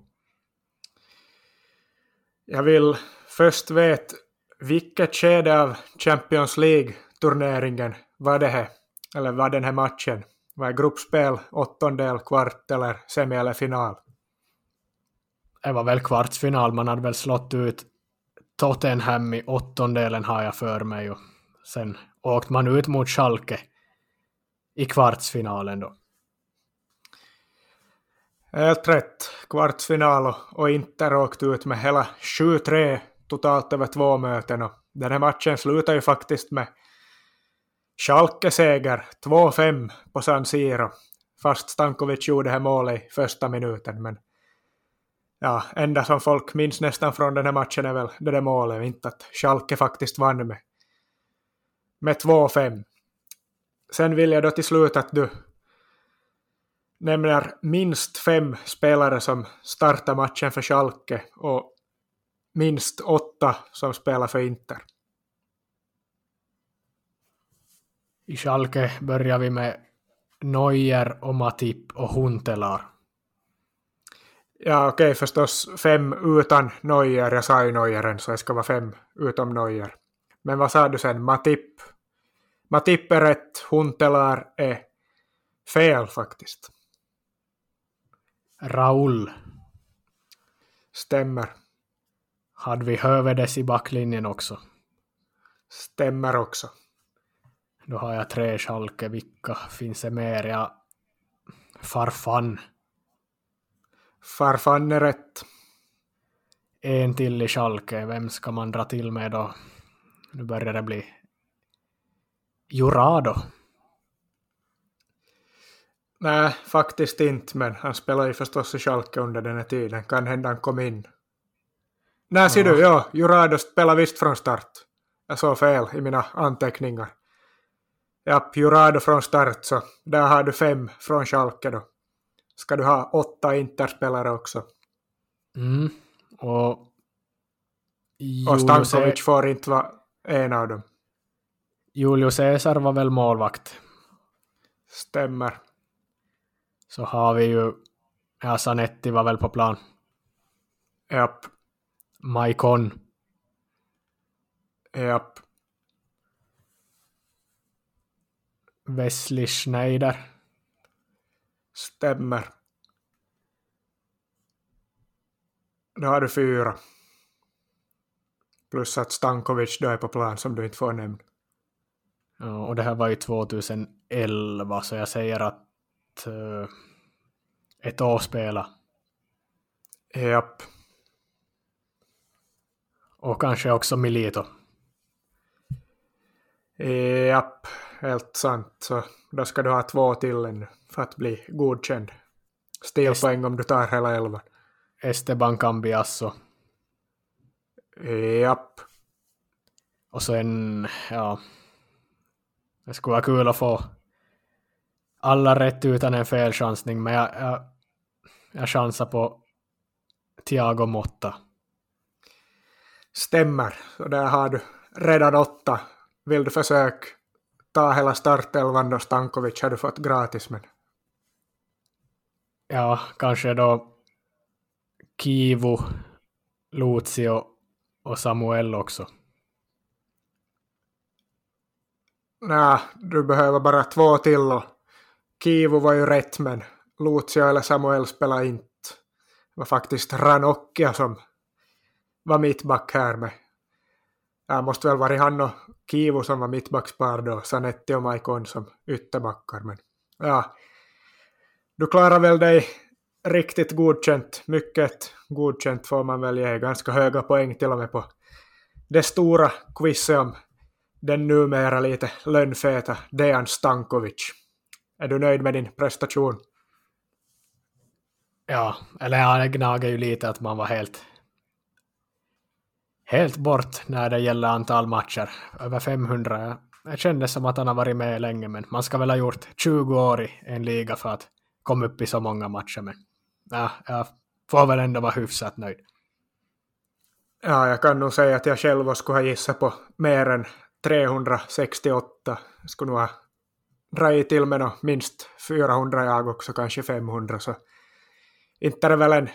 Jag vill först veta vilket skede av Champions League-turneringen var det här, eller var den här matchen? Var det gruppspel, åttondel, kvart eller semi eller final? Det var väl kvartsfinal, man hade väl slått ut Tottenham i åttondelen har jag för mig och sen åkte man ut mot Schalke i kvartsfinalen då. Helt rätt. Kvartsfinal och Inter åkte ut med hela 7-3 totalt över två möten. Och den här matchen slutar ju faktiskt med Schalke-seger 2-5 på San Siro. Fast Stankovic gjorde det här målet i första minuten. Men ja, enda som folk minns nästan från den här matchen är väl det där målet, inte att Schalke faktiskt vann med, med 2-5. Sen vill jag då till slut att du nämner minst fem spelare som startar matchen för Schalke och minst åtta som spelar för Inter. I Schalke börjar vi med Neuer och Matip och Huntelar. Ja, okej, okay, förstås fem utan Neuer. Jag sa ju Neueren, så det ska vara fem utom Neuer. Men vad sa du sen? Matip? Matip är rätt, Huntelar är fel faktiskt. Raul. Stämmer. Hade vi Hövedes i backlinjen också? Stämmer också. Då har jag tre Schalke. Vilka finns det mer? Ja, Farfan. Farfan är rätt. En till i Schalke. Vem ska man dra till med då? Nu börjar det bli Jurado. Nej, faktiskt inte, men han spelade ju förstås i Schalke under den här tiden. Kan hända han kom in. Nej, ser du, ja, Jurado spelar visst från start. Jag såg fel i mina anteckningar. Ja, Jurado från start, så där har du fem från Schalke då. Ska du ha åtta interspelare också. Mm, och... Och Stankovic får inte vara en av dem. Julio Cesar var väl målvakt? Stämmer. Så har vi ju... Ja, Sanetti var väl på plan. Japp. Maikon. Japp. Wesley Schneider. Stämmer. Då har du fyra. Plus att Stankovic då är på plan som du inte får nämna. Ja, och det här var ju 2011 så jag säger att uh, ett år spela. Japp. Och kanske också Milito. Japp, helt sant. Så då ska du ha två till ännu för att bli godkänd. Stilpoäng om du tar hela elvan. Esteban Cambiasso. Japp. Och sen, ja, det skulle vara kul att få alla rätt utan en felchansning, men jag, jag, jag chansar på Thiago Motta. Stämmer, så där har du redan åtta. Vill du försöka ta hela startelvan då Stankovic har du fått gratis, men... Ja, kanske då Kivu, Lucio och Samuel också. Nej, du behöver bara två till och Kivu var ju rätt men Lucio eller Samuel spelade inte. Det var faktiskt Ranocchia som var mittback här med. Jag måste väl vara han och Kivu som var mittbackspar då, Sanetti och Maikon som ytterbackar. Men ja, du klarar väl dig riktigt godkänt. Mycket godkänt får man väl ge. Ganska höga poäng till och med på det stora quizet om den numera lite lönnfeta Dejan Stankovic. Är du nöjd med din prestation? Ja, eller ja, det gnager ju lite att man var helt helt bort när det gäller antal matcher. Över 500. Det kändes som att han har varit med länge, men man ska väl ha gjort 20 år i en liga för att komma upp i så många matcher. Men ja, jag får väl ändå vara hyfsat nöjd. Ja, jag kan nog säga att jag själv skulle ha gissat på mer än 368. Jag skulle nog ha dragit till med minst 400 jag också, kanske 500. Så inte är det väl en,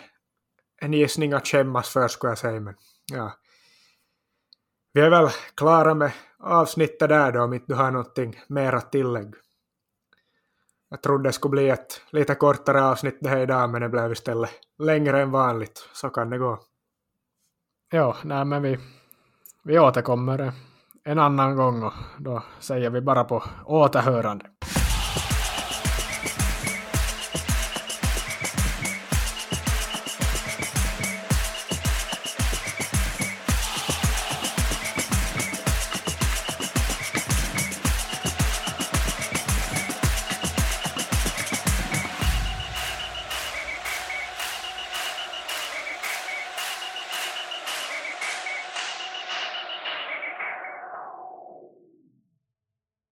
en gissning att skämmas för skulle jag säga. Men ja. Vi är väl klara med avsnittet där då om inte du har någonting mer att tillägga. Jag trodde det skulle bli ett lite kortare avsnitt det här idag men det blev istället längre än vanligt. Så kan det gå. Ja, nej men vi, vi återkommer en annan gång och då säger vi bara på återhörande.